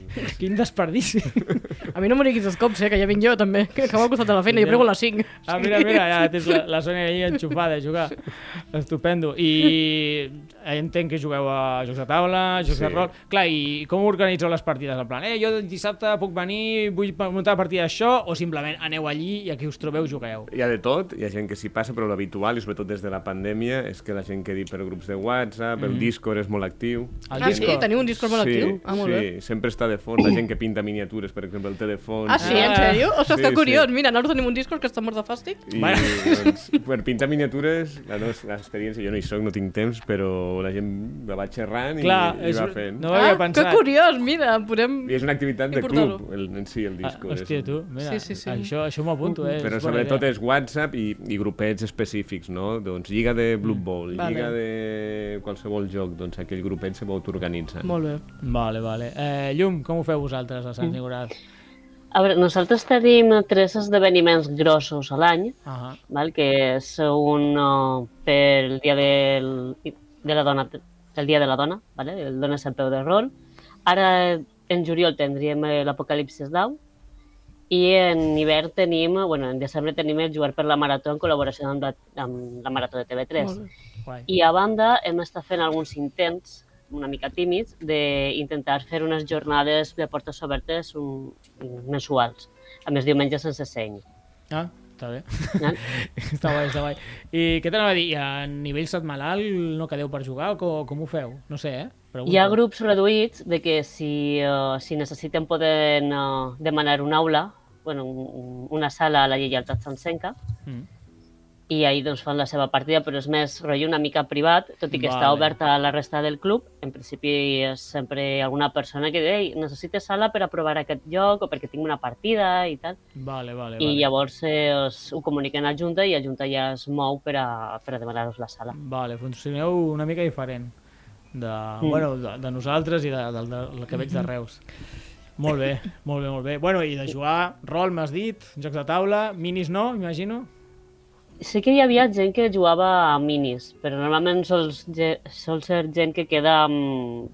*laughs* Quin desperdici. A mi no m'ho diguis els cops, eh, que ja vinc jo també, que acabo al costat de la feina, jo prego a les 5. Ah, mira, mira, ja tens la, la Sònia ahí enxufada a jugar. Estupendo. I entenc que jugueu a jocs de taula, jocs Sí. de rol... Clar, i com organitzeu les partides? En plan, eh, jo dissabte puc venir, vull muntar partida d'això, o simplement aneu allí i aquí us trobeu jugueu? Hi ha de tot, hi ha gent que s'hi passa, però l'habitual, i sobretot des de la pandèmia, és que la gent quedi per grups de WhatsApp, el Discord és molt actiu. El Ah, sí? Discord. Teniu un Discord molt sí, actiu? Ah, molt sí, bé. sempre està de fons, la gent que pinta miniatures, per exemple, el fons. Ah, sí? En Ah. sèrio? Ostres, Sí, que sí. curiós. Mira, nosaltres tenim un Discord que està mort de fàstic. I, Bueno. doncs, per pintar miniatures, la nostra experiència, jo no hi soc, no tinc temps, però la gent la va xerrant i, Clar, i és, va fent. no ho havia ah, pensat. que curiós, mira, podem... I és una activitat de club, el, en si, el Ah, disco. hòstia, és, tu, mira, Sí, sí, sí. això, això m'ho apunto, eh? Però sobretot idea. és WhatsApp i, i grupets específics, no? Doncs Lliga de Blood Bowl, Vale. Lliga de qualsevol joc, doncs aquell grupet se pot organitzar. Molt bé. Vale, vale. Eh, Llum, com ho feu vosaltres a Sant. Nicolau? A veure, nosaltres tenim tres esdeveniments grossos a l'any, Ahà. val? que és un uh, per el dia del, de la dona, el dia de la dona, vale? el Dones al peu de rol. Ara, en juliol, tindríem eh, l'Apocalipsis d'Au, i en hivern tenim, bueno, en desembre tenim el Jugar per la Marató en col·laboració amb la, amb la Marató de TV3. Molt bé. Guai. I a banda hem estat fent alguns intents una mica tímids d'intentar fer unes jornades de portes obertes un, mensuals, a més diumenges sense seny. Ah, està bé. Val? *laughs* està guai, està guai. I què t'anava a dir? A nivell setmanal no quedeu per jugar o com, com ho feu? No sé, eh? Pregunto. Hi ha grups reduïts de que si, uh, si necessiten poden uh, demanar una aula, bueno, un, una sala a la lleialtat sancenca, Mm. I ahir doncs, fan la seva partida, però és més rotllo una mica privat, tot i que està Vale. oberta a la resta del club. En principi és sempre alguna persona que diu necessites sala per a provar aquest joc o perquè tinc una partida i tal. Vale, vale, I vale. llavors eh, es, ho comuniquen a Junta i a Junta ja es mou per a, per a demanar-vos la sala. Vale, funcioneu una mica diferent de, Mm. bueno, de, de nosaltres i de, de, de, del que veig de Reus. Molt bé, molt bé, molt bé. Bueno, i de jugar, rol, m'has dit, jocs de taula, minis no, imagino? Sí que hi havia gent que jugava a minis, però normalment sol, sol ser gent que queda mm,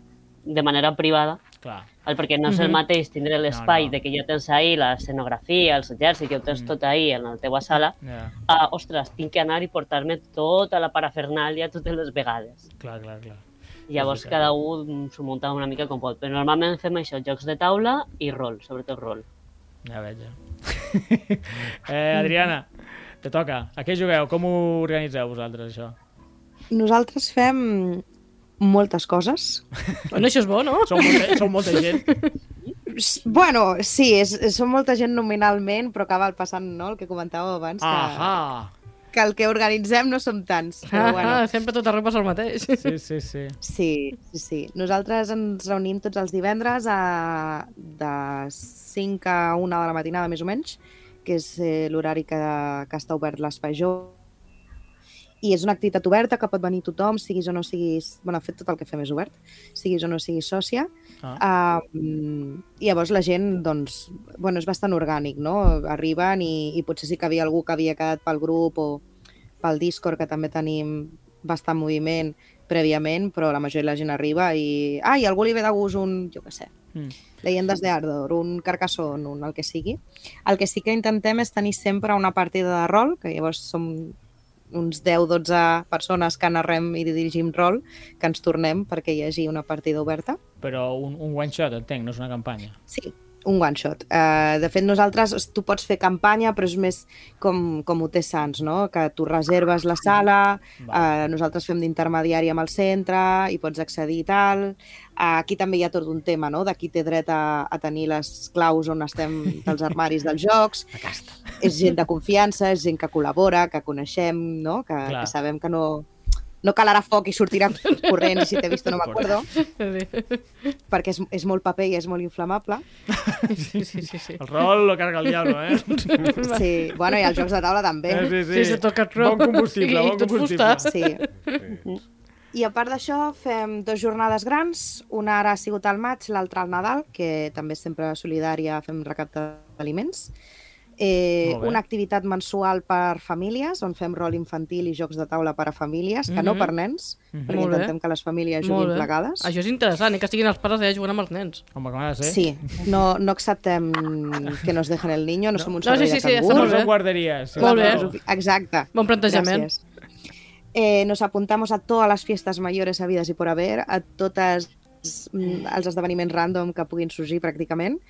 de manera privada, Clar. val? perquè no és el Mhm. mateix tindre l'espai no. de que ja tens ahir l'escenografia, els exèrcits, que ho tens tot ahir en la teva sala, Ja, ah, ostres, tinc que anar i portar-me tota la parafernàlia totes les vegades. clar, clar, clar. Llavors cada un s'ho munta una mica com pot, però normalment fem això, jocs de taula i rol, sobretot rol. Ja veig, ja. *laughs* eh, Adriana, te toca. A què jugueu? Com ho organitzeu vosaltres, això? Nosaltres fem moltes coses. *laughs* Bueno, això és bo, no? Sou molta, sou molta gent. Bueno, sí, és, és- som molta gent nominalment, però acaba passant, no?, el que comentàveu abans, que, Ahà! que el que organitzem no som tants. Però Ah, bueno, ah, sempre tot arreu passa el mateix. Sí, sí, sí. Sí, sí, sí. Nosaltres ens reunim tots els divendres a, de 5 a 1 de la matinada, més o menys, que és eh, l'horari que, que està obert l'espai jove. I és una activitat oberta que pot venir tothom, siguis o no siguis... bueno, fet, tot el que fem és obert, siguis o no siguis sòcia. Ah. Um, I llavors la gent, doncs, bueno, és bastant orgànic, no? Arriben i, i potser sí que havia algú que havia quedat pel grup o pel Discord, que també tenim bastant moviment prèviament, però la majoria de la gent arriba i... Ah, i algú li ve de gust un, jo què sé, Mm. Leyendas de Ardor, un Carcassonne, un el que sigui. El que sí que intentem és tenir sempre una partida de rol, que llavors som uns 10-12 persones que narrem i dirigim rol, que ens tornem perquè hi hagi una partida oberta. Però un, un one shot, entenc, no és una campanya. Sí, un one shot. Uh, de fet, nosaltres, tu pots fer campanya, però és més com, com ho té Sants, no? Que tu reserves la sala, uh, nosaltres fem d'intermediari amb el centre, i pots accedir i tal. Uh, aquí també hi ha tot un tema, no? De qui té dret a, a tenir les claus on estem dels armaris dels jocs. *laughs* És gent de confiança, és gent que col·labora, que coneixem, no? Que, Clar. que sabem que no, no calarà foc i sortirà corrents i si t'he vist no m'acuerdo, perquè és, és molt paper i és molt inflamable. Sí, sí, sí. sí. El rol lo carga el diablo, eh? Sí, bueno, i els jocs de taula també. Eh, sí, Sí, se toca rol. Bon combustible, I bon tot combustible. fusta. Sí. I a part d'això fem dues jornades grans, una ara ha sigut al maig, l'altra al Nadal, que també és sempre solidària, fem recapte d'aliments. Eh, bé. una activitat mensual per famílies, on fem rol infantil i jocs de taula per a famílies, que no Mhm. per nens, Mhm. perquè Molt bé. intentem que les famílies Molt juguin bé. plegades. Això és interessant, eh? que estiguin els pares allà jugant amb els nens. Home, de ser. Sí, no, no acceptem que nos dejen el niño, no, som un No, sí, servei sí, de sí, cangur. No molt bé. són guarderies. sí, Molt sí, bé. sí. Exacte. Bon plantejament. Gracias. Eh, nos apuntamos a todas las fiestas mayores habidas y por haber, a totes mm, els esdeveniments random que puguin sorgir pràcticament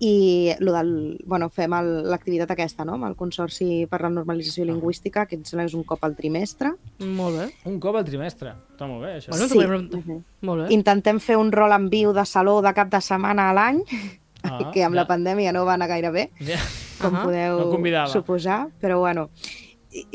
i lo del, bueno, fem l'activitat aquesta, no?, amb el Consorci per la Normalització Lingüística, que em sembla que és un cop al trimestre. Molt bé. Un cop al trimestre. Està molt bé, això. Bueno, Sí. preguntar. Mhm. Molt bé. Intentem fer un rol en viu de saló de cap de setmana a l'any, Ah, *laughs* que amb ja. la pandèmia no va anar gaire bé, Ja. com Ahà. podeu No convidava. suposar, però bueno...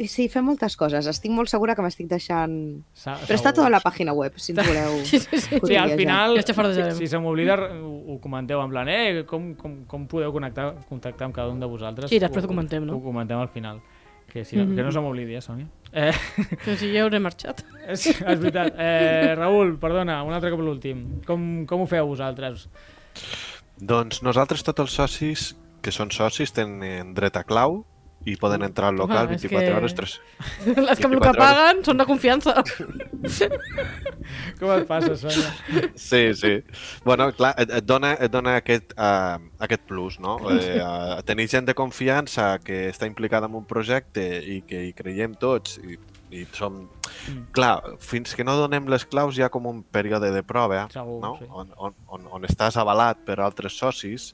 Sí, fem moltes coses. Estic molt segura que m'estic deixant... Sa- Però està tot a la segur. pàgina web, si ens voleu *laughs* Sí, sí, sí. Sí, al final, Ja si, si se m'oblida, ho, ho comenteu en plan, eh, com, com, com podeu connectar, contactar amb cada un de vosaltres? Sí, després ho comentem, no? Ho comentem al final. Que, sí, que no se m'oblidi, eh, Sònia? Eh, *laughs* Que si ja hauré marxat. *laughs* és, és veritat. Eh, Raül, perdona, un altre cop l'últim. Com, com ho feu vosaltres? Doncs nosaltres, tots els socis que són socis, tenen dret a clau i poden entrar al local Ah, és 24 que- hores 3. Les que el que 24 hores. paguen són de confiança. Com et passa, Sònia? Sí, sí. Bueno, clar, et, et, dona, et dona aquest, uh, aquest plus, no? Eh, uh, tenir gent de confiança que està implicada en un projecte i que hi creiem tots i, i som... Clar, fins que no donem les claus hi ha com un període de prova, Segur, no? sí. On, on, on, on estàs avalat per altres socis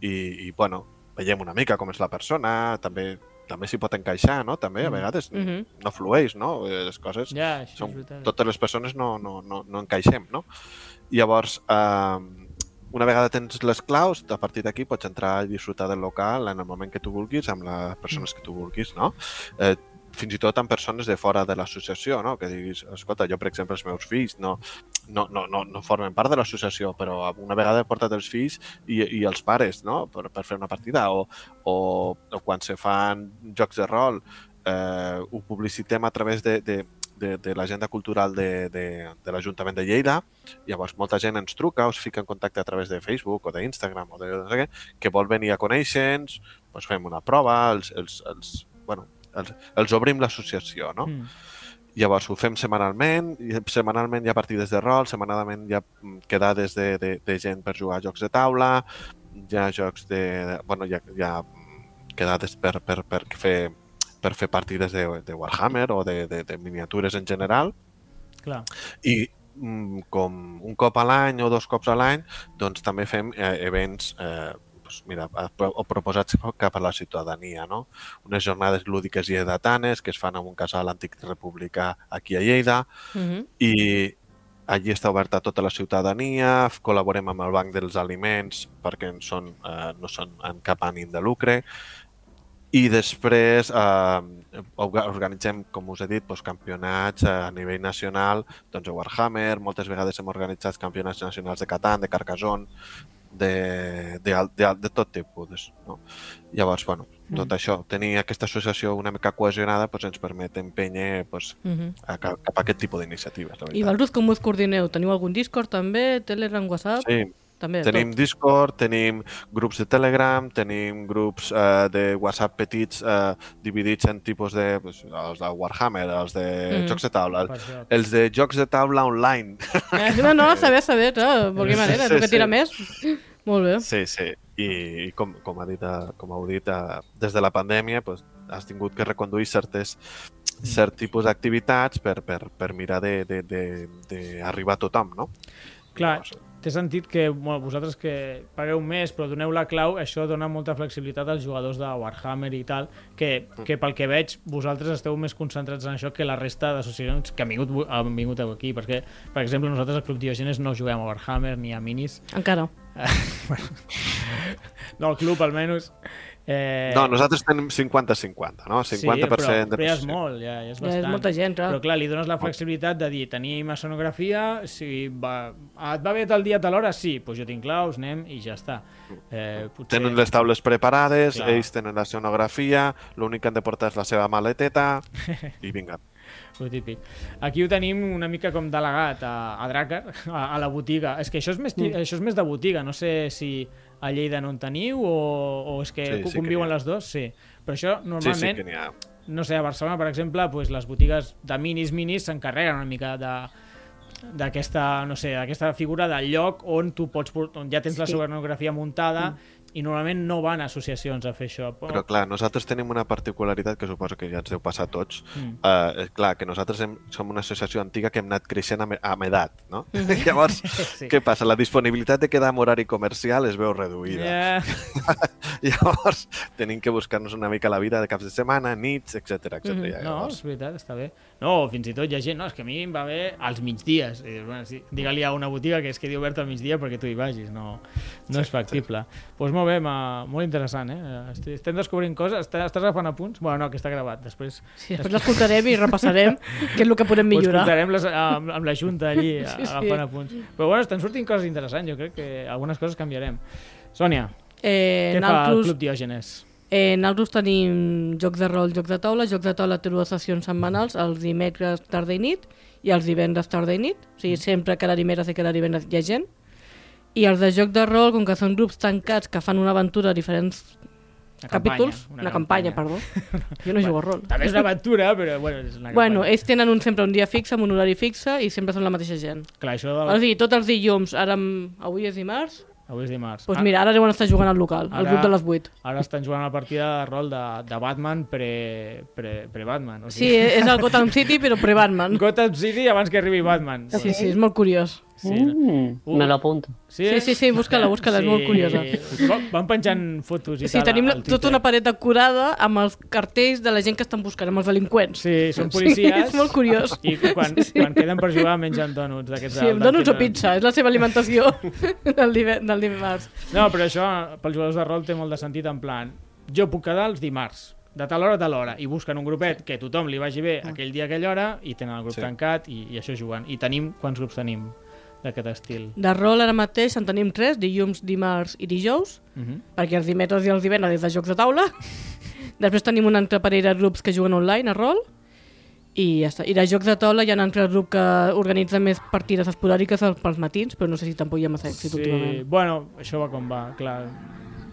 i, i bueno, veiem una mica com és la persona, també també s'hi pot encaixar, no? També, a vegades, Mhm. no flueix, no? Eh, Les coses Ja, veritat. totes les persones no, no, no, no encaixem, no? Llavors, eh, una vegada tens les claus, a partir d'aquí pots entrar i disfrutar del local en el moment que tu vulguis, amb les persones que tu vulguis, no? Eh, fins i tot amb persones de fora de l'associació, no? que diguis, escolta, jo, per exemple, els meus fills no, no, no, no, no formen part de l'associació, però una vegada he portat els fills i, i els pares no? per, per fer una partida, o, o, o quan se fan jocs de rol, eh, ho publicitem a través de, de, de, de l'agenda cultural de, de, de l'Ajuntament de Lleida, llavors molta gent ens truca o es fica en contacte a través de Facebook o d'Instagram o de no sé què, que vol venir a conèixer-nos, doncs fem una prova, els, els, els, bueno, els, els obrim l'associació, no? Mm. Llavors ho fem setmanalment, i setmanalment hi ha partides de rol, setmanalment hi ha mm, quedades de, de, de gent per jugar a jocs de taula, hi ha jocs de... de bueno, hi ha, hi ha mm, quedades per, per, per fer per fer partides de, de Warhammer o de, de, de miniatures en general Clar. i mm, com un cop a l'any o dos cops a l'any doncs també fem eh, events eh, doncs, mira, o proposats cap a la ciutadania, no? Unes jornades lúdiques i edatanes que es fan en un casal antic republicà aquí a Lleida Mhm. i allí està oberta a tota la ciutadania, col·laborem amb el Banc dels Aliments perquè en són, eh, no són en cap ànim de lucre i després eh, orga- organitzem, com us he dit, doncs, campionats a nivell nacional doncs, a Warhammer, moltes vegades hem organitzat campionats nacionals de Catan, de Carcassonne, de, de, de, de tot tipus. No? Llavors, bueno, tot això, tenir aquesta associació una mica cohesionada doncs, ens permet empènyer doncs, Mhm. a, cap, cap a aquest tipus d'iniciatives. I vosaltres com us coordineu? Teniu algun Discord també? Telegram, WhatsApp? Sí, També, tenim tot. Discord, tenim grups de Telegram, tenim grups eh, de WhatsApp petits eh, dividits en tipus de... Pues, els de Warhammer, els de Mhm. jocs de taula, això. els de jocs de taula online. Eh, no, no, saber, saber, no? Volgué Sí, manera, sí, el que tira sí. més. Molt bé. Sí, sí. I, i com, com, ha dit, eh, com heu dit, eh, des de la pandèmia pues, has tingut que reconduir certes, cert tipus d'activitats per, per, per mirar d'arribar de, de, d'arribar a tothom, no? Clar, Llavors, T'he sentit que bueno, vosaltres que pagueu més però doneu la clau, això dona molta flexibilitat als jugadors de Warhammer i tal, que, que pel que veig vosaltres esteu més concentrats en això que la resta d'associacions que han vingut, han vingut aquí, perquè, per exemple, nosaltres al Club Diogenes no juguem a Warhammer ni a minis. Encara. *laughs* No, el club, almenys. Eh, No, nosaltres tenim 50-50, no? 50% sí, però, de però ja és molt, ja, ja és Ja bastant. és molta gent, clar. Però clar, li dones la flexibilitat de dir, tenim escenografia, si va, et va bé tal dia, tal hora? Sí, doncs jo tinc claus, anem i ja està. Eh, potser... Tenen les taules preparades, Clar. ells tenen la escenografia, l'únic que han de portar és la seva maleteta *laughs* i vinga. Lo típic. Aquí ho tenim una mica com delegat a, a Dracar, a, a la botiga. És que això és, més, ti- això és més de botiga, no sé si a Lleida no en teniu o, o és que Sí, sí que conviuen n'hi ha. les dues, sí. Però això Sí, sí normalment, que ha. no sé, a Barcelona, per exemple, pues, les botigues de minis, minis s'encarreguen una mica de d'aquesta, no sé, d'aquesta figura del lloc on tu pots, on ja tens la Sí. escenografia muntada i normalment no van a associacions a fer això. Però clar, nosaltres tenim una particularitat que suposo que ja ens deu passar a tots. Mm. Uh, clar, que nosaltres hem, som una associació antiga que hem anat creixent amb, amb edat, no? *laughs* Llavors, *laughs* Sí. què passa? La disponibilitat de quedar en horari comercial es veu reduïda. Yeah. *laughs* Llavors, tenim que buscar-nos una mica la vida de caps de setmana, nits, etc etc. Mm, Ja, no, és veritat, està bé. No, fins i tot hi ha gent, no, és que a mi em va bé als migdies. I dius, bueno, sí, digue-li a una botiga que es quedi oberta al migdia perquè tu hi vagis, no, no sí, és factible. Doncs pues molt bé, ma, molt interessant, eh? Estic, estem descobrint coses, estàs, estàs agafant apunts? Bueno, no, que està gravat, després... Sí, després l'escoltarem i repassarem *laughs* què és el que podem Ho millorar. escoltarem les, amb, amb la junta allí, Sí, sí, agafant apunts. Però bueno, estan sortint coses interessants, jo crec que algunes coses canviarem. Sònia, Eh, què fa el Club Diògenes? eh, naltros tenim jocs de rol, jocs de taula. Jocs de taula té dues sessions setmanals, els dimecres tarda i nit i els divendres tarda i nit. O sigui, sempre cada dimecres i cada divendres hi ha gent. I els de joc de rol, com que són grups tancats que fan una aventura a diferents Una capítols, una, campanya, perdó. Jo no *laughs* jugo a rol. També és una aventura, però bueno, és una Bueno, campanya. ells tenen un, sempre un dia fixe, amb un horari fixe, i sempre són la mateixa gent. Clar, això de... O sigui, tots els dilluns, ara em- avui és dimarts, Avui és dimarts. doncs mira, ara deuen estar jugant al local, al Ara- grup de les 8. Ara estan jugant la partida de rol de, de Batman pre- pre- pre-Batman. o Sí, sigui, és el Gotham City, però pre-Batman. *laughs* Gotham City abans que arribi Batman. Sí, sí, és molt curiós. Sí, Mm, Uh. Me lo apunto. sí, Sí, sí, sí, busca-la, busca-la, és molt curiosa. Va- Van penjant fotos i Sí, tal. tenim la- tota una paret decorada amb els cartells de la gent que estan buscant, amb els delinqüents. Sí, són policies. Sí, és molt curiós. I quan, quan queden per jugar mengen dònuts d'aquests. Sí, del donuts o pizza, és la seva alimentació *laughs* del, dive- del dimarts. No, però això, pels jugadors de rol té molt de sentit en plan, jo puc quedar els dimarts, de tal hora a tal hora, i busquen un grupet que a tothom li vagi bé aquell dia, aquella hora, i tenen el grup Sí. tancat, i, i això juguen. I tenim, quants grups tenim d'aquest estil? De rol ara mateix en tenim tres, dilluns, dimarts i dijous, Uh -huh. perquè els dimecres i els divendres és de jocs de taula. *laughs* Després tenim un altre parell de grups que juguen online a rol. I ja està. I de jocs de taula hi ha un altre grup que organitza més partides esporàdiques al- pels matins, però no sé si tampoc hi ha massa èxit últimament. bueno, això va com va, clar.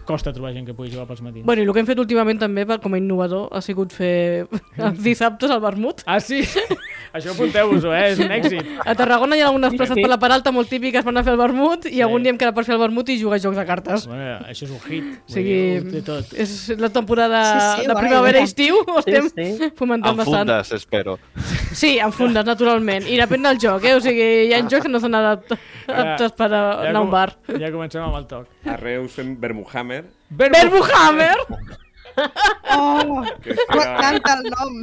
Costa trobar gent que pugui jugar pels matins. Bueno, i el que hem fet últimament també per, com a innovador ha sigut fer *laughs* els dissabtes al vermut. Ah, sí? *laughs* això apunteu-vos-ho, eh? És un èxit. A Tarragona hi ha algunes places per la Peralta molt típiques per anar a fer el vermut i Sí. algun dia hem quedat per fer el vermut i jugar a jocs de cartes. Bueno, això és un hit. O sigui, té tot. és la temporada Sí, sí, de primavera i estiu, ho Sí, estem sí. fomentant amb bastant. fundes, espero. Sí, en fundes, naturalment. I depèn del joc, eh? O sigui, hi ha jocs que no són adapt- aptes per a anar a un bar. Ja comencem amb el toc. A Reus fem Vermuhammer, Verbuhammer! Oh, que m'encanta el nom.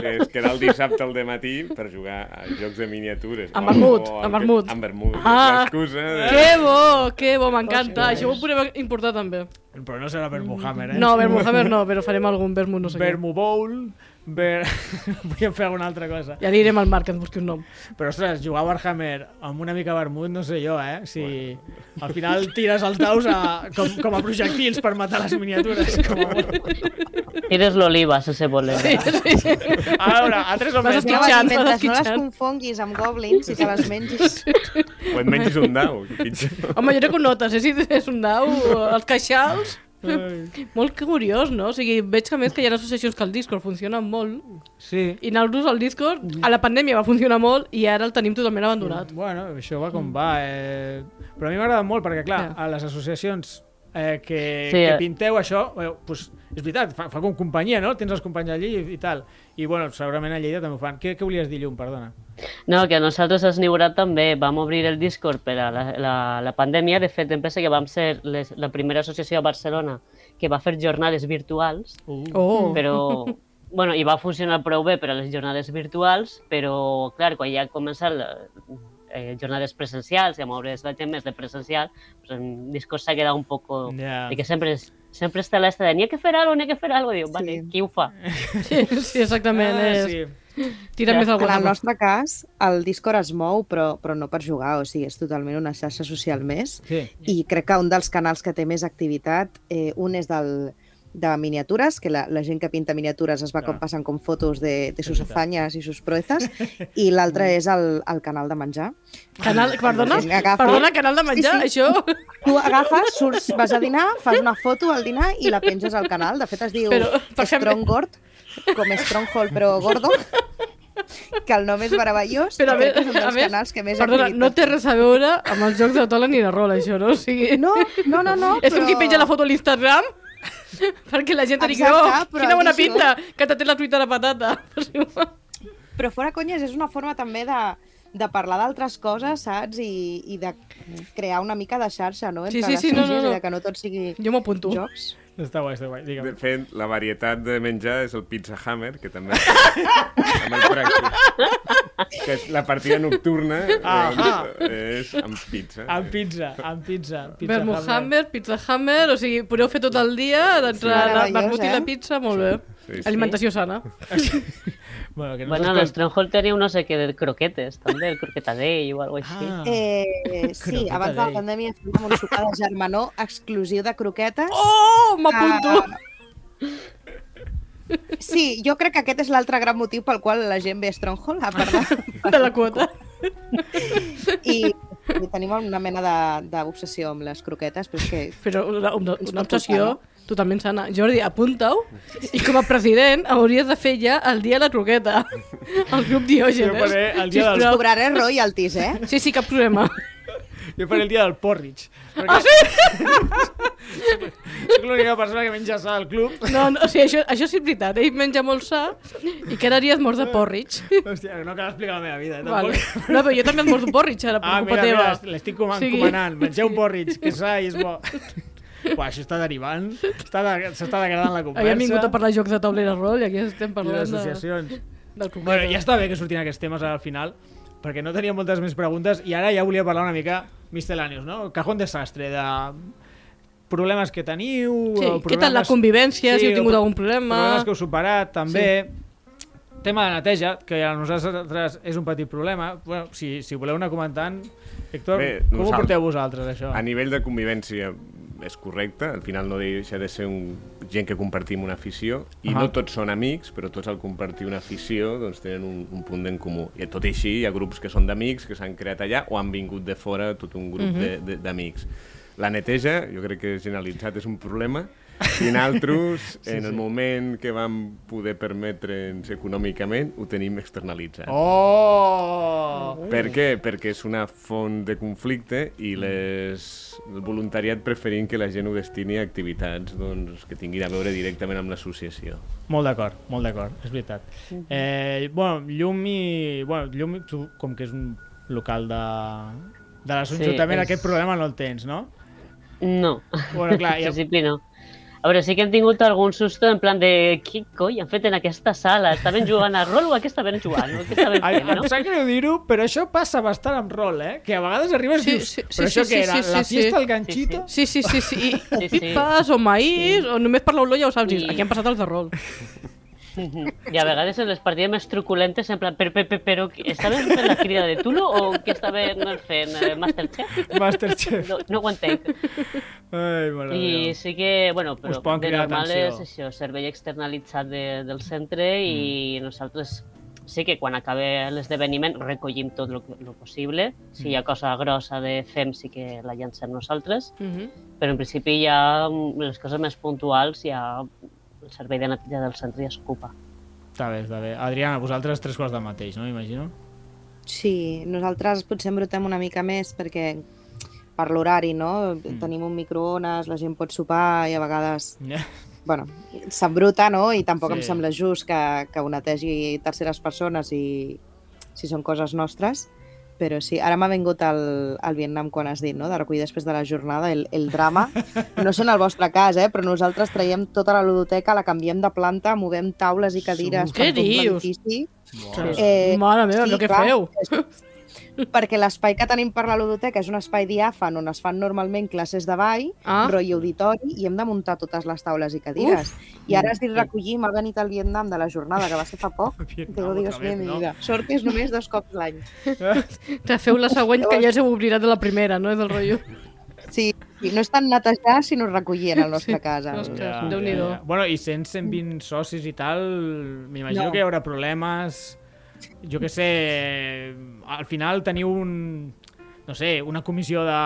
que es queda el dissabte al matí per jugar a jocs de miniatures. Amb vermut, o amb vermut. Amb vermut. Ah, L'excusa de... Que bo, que bo, m'encanta. Això ho podem importar també. Però no serà Vermuhammer, eh? No, Vermuhammer no, però farem algun vermut, no sé què. Vermu Bowl, *laughs* Ver... Podríem fer alguna altra cosa. Ja direm al Marc que ens busqui un nom. Però, ostres, jugar a Warhammer amb una mica vermut, no sé jo, eh? Si al final tires els daus a, com, com a projectils per matar les miniatures. Com a... Tires l'oliva, sense voler. Sí, sí, sí. A veure, o més. a dir, vas mentre no les confonguis amb goblins i te les mengis. O et menges un dau. *laughs* Home, jo crec que ho notes, eh? Si és un dau, els queixals... *laughs* Molt curiós, no? O sigui, veig que més que hi ha associacions que el Discord funciona molt Sí. i nosaltres el Discord a la pandèmia va funcionar molt i ara el tenim totalment abandonat. Bueno, això va com va. Eh... Però a mi m'agrada molt perquè, clar, a les associacions eh, que, Sí, que eh. pinteu això, eh, pues, és veritat, fa, fa com companyia, no? Tens els companys allí i, i tal. I, bueno, segurament a Lleida també ho fan. Què, què volies dir, Llum? Perdona. No, que nosaltres a Sniurat també vam obrir el Discord per a la, la, la pandèmia. De fet, em pensa que vam ser les, la primera associació a Barcelona que va fer jornades virtuals, Uh. Oh, però... Bueno, i va funcionar prou bé per a les jornades virtuals, però, clar, quan ja començat la, eh, jornades presencials i a moure's la gent més de presencial, pues, el Discord s'ha quedat un poc... Ja. De que sempre, és, sempre està l'esta de n'hi ha que fer alguna cosa, n'hi ha que fer alguna cosa. Diu, vale, Sí. qui ho fa? *laughs* sí, sí, exactament. Ah, és... sí. Tira més Ja. algú. En el nostre cas, el Discord es mou, però, però no per jugar, o sigui, és totalment una xarxa social més. Sí. I crec que un dels canals que té més activitat, eh, un és del, de miniatures, que la, la gent que pinta miniatures es va com passant com fotos de, de sus afanyes i sus proezas, *laughs* i l'altre és el, el canal de menjar. Canal, perdona? Agafa- Perdona, canal de menjar, Sí, sí. això? Tu agafes, surts, vas a dinar, fas una foto al dinar i la penges al canal. De fet, es diu Però, Stronggord, com Stronghold, però gordo. *laughs* que el nom és meravellós Però a que és un a dels veure, canals que més perdona, no té res a veure amb els jocs de taula ni de rol, això, no? O sigui, No, no, no, no *laughs* és com qui però- penja la foto a l'Instagram *laughs* perquè la gent digui, oh, però quina bona pinta, que t'ha tret la truita de patata. *laughs* Però fora conyes, és una forma també de, de parlar d'altres coses, saps? I, I de crear una mica de xarxa, no? Sí, Entre sí, sí, les no, no, no. De que no tot sigui Jo m'apunto. jocs. Està guai, està guai, De digue'm. fet, la varietat de menjar és el Pizza Hammer, que també *laughs* amb el pràctic. Que és la partida nocturna Ah, doncs, és amb pizza. Amb pizza, amb pizza. pizza Vermouth Hammer. Hammer, Pizza Hammer, o sigui, podeu fer tot el dia entre Sí. la vermut i eh? la pizza, molt bé. Sí, sí. Alimentació sana. *laughs* Bueno, que no Bueno, el Stronghold tenia un no sé què de croquetes, també, el croquetadell o alguna cosa així. Ah. Eh, sí, Croqueta abans de la pandèmia fèiem un sopar de germanor exclusiu de croquetes. Oh, m'apunto! Ah, Sí, jo crec que aquest és l'altre gran motiu pel qual la gent ve a Stronghold, a part *laughs* de... De la quota. I, i tenim una mena de- d'obsessió amb les croquetes, però és que... Però una, una, una obsessió totalment sana. Jordi, apunta-ho. I com a president hauries de fer ja el dia de la croqueta. *laughs* El grup Jo Diògenes. faré el dia del-. Cobraré royalties, eh? Sí, sí, cap problema. Jo faré el dia del porridge. Ah, sí? *laughs* Soc l'única persona que menja sa del club. No, no, o sigui, això, això sí és veritat. Ell menja molt sa i cada dia et mors de porridge. Hòstia, no cal explicar la meva vida, eh, Vale. tampoc. No, però jo també et mors d'un porridge, ara, per Ah, culpa mira, teva. mira, l'estic com O sigui- encomanant. Mengeu porridge, que sa i és bo. Uah, això està derivant. Està de- S'està degradant la conversa. Havíem vingut a parlar de jocs de taulera rol i aquí estem parlant de, d'associacions. del. Bueno, ja està bé que surtin aquests temes al final, perquè no tenia moltes més preguntes i ara ja volia parlar una mica miscellaneous, no? Cajón desastre, de problemes que teniu... Sí, o què tal la problemes- convivència, si heu tingut algun problema? Problemes que heu superat, també. Tema de neteja, que a nosaltres és un petit problema. Bueno, si, si voleu anar comentant, Héctor, Bé, com ho porteu vosaltres, això? A nivell de convivència és correcte, al final no deixa de ser un, gent que compartim una afició i Ahà. no tots són amics, però tots al compartir una afició doncs, tenen un, un punt en comú. I tot i així hi ha grups que són d'amics que s'han creat allà o han vingut de fora tot un grup Mhm. de- de- d'amics. La neteja, jo crec que generalitzat és un problema i nosaltres, sí, en el sí. moment que vam poder permetre'ns econòmicament, ho tenim externalitzat. Oh! Per què? Perquè és una font de conflicte i les... el voluntariat preferint que la gent ho destini a activitats doncs, que tinguin a veure directament amb l'associació. Molt d'acord, molt d'acord, és veritat. Eh, bueno, Llum i... Bueno, Llum, tu, com que és un local de, de l'Ajuntament, és- aquest problema no el tens, no? No, Bueno, clar, *laughs* ja- principi no. A veure, sí que hem tingut algun susto en plan de què coi han fet en aquesta sala? Estaven jugant a rol o a què estaven jugant? No? Què estaven fent, em no? sap greu dir-ho, però això passa bastant amb rol, eh? Que a vegades arribes Sí, i dius, sí, sí, però això sí, què sí, era? sí, la sí, fiesta sí. al ganchito? Sí, sí, sí, sí. I, o Sí, sí. pipes o maïs, o només per l'olor ja ho saps. I- Dius, Aquí han passat els de rol. I a vegades en les partides més truculentes, en plan, però, però, però estaven fent la crida de Tulo o què estaven fent? Eh, Masterchef? Masterchef. No, no ho entenc. Ai, mare I meva. sí que, bueno, però de normal atenció. és això, servei externalitzat de, del centre i nosaltres sí que quan acabe l'esdeveniment recollim tot el possible. Si hi ha cosa grossa de fem sí que la llancem nosaltres, Mhm. però en principi ja mm, les coses més puntuals ja el servei de neteja del centre ja s'ocupa. Està bé, està bé. Adriana, vosaltres tres quarts del mateix, no? Imagino. Sí, nosaltres potser embrutem una mica més perquè per l'horari, no? Mm. Tenim un microones, la gent pot sopar i a vegades, Yeah. bueno, s'embruta, no? I tampoc Sí. em sembla just que, que ho netegi terceres persones i si són coses nostres. Però sí, ara m'ha vingut el, el Vietnam quan has dit, no? De recollir després de la jornada, el, el drama. No sé en el vostre cas, eh? Però nosaltres traiem tota la ludoteca, la canviem de planta, movem taules i cadires Què per tot l'edifici. Wow. Eh, Mare meva, sí, què clar. feu? Perquè l'espai que tenim per la ludoteca és un espai diàfan on es fan normalment classes de ball, Ah. rotllo auditori, i hem de muntar totes les taules i cadires. I ara has dit recollir, m'ha venit el Vietnam de la jornada, que va ser fa poc. *laughs* Déu, mío, vez, mi no? vida. Sort que és només dos cops l'any. *laughs* Te feu la següent que ja s'ho oblidat de la primera, no? És del rotllo. Sí, sí, no és tant netejar, sinó recollir en el nostre Sí. cas. El... Ostres. Déu-n'hi-do. Bueno, i 100, 120 socis i tal, m'imagino No. que hi haurà problemes. Jo que sé, al final teniu un... no sé, una comissió de,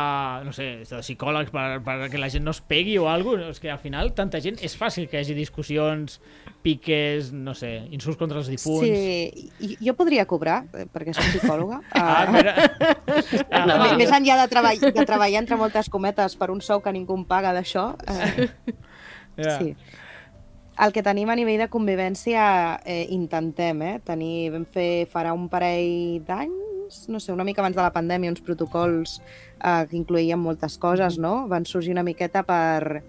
no sé, de psicòlegs per, per que la gent no es pegui o alguna cosa. És que al final tanta gent és fàcil que hi hagi discussions, piques, no sé, insults contra els difunts. Sí, i- jo podria cobrar, eh, perquè soc psicòloga. *laughs* Ah, Ah, mira. *laughs* Ah, No, Més enllà de, treball, de treballar entre moltes cometes per un sou que ningú em paga d'això, eh, ja. sí. El que tenim a nivell de convivència eh, intentem, eh? Tenir, vam fer farà un parell d'anys, no sé, una mica abans de la pandèmia, uns protocols eh, que incloïen moltes coses, no? Van sorgir una miqueta per,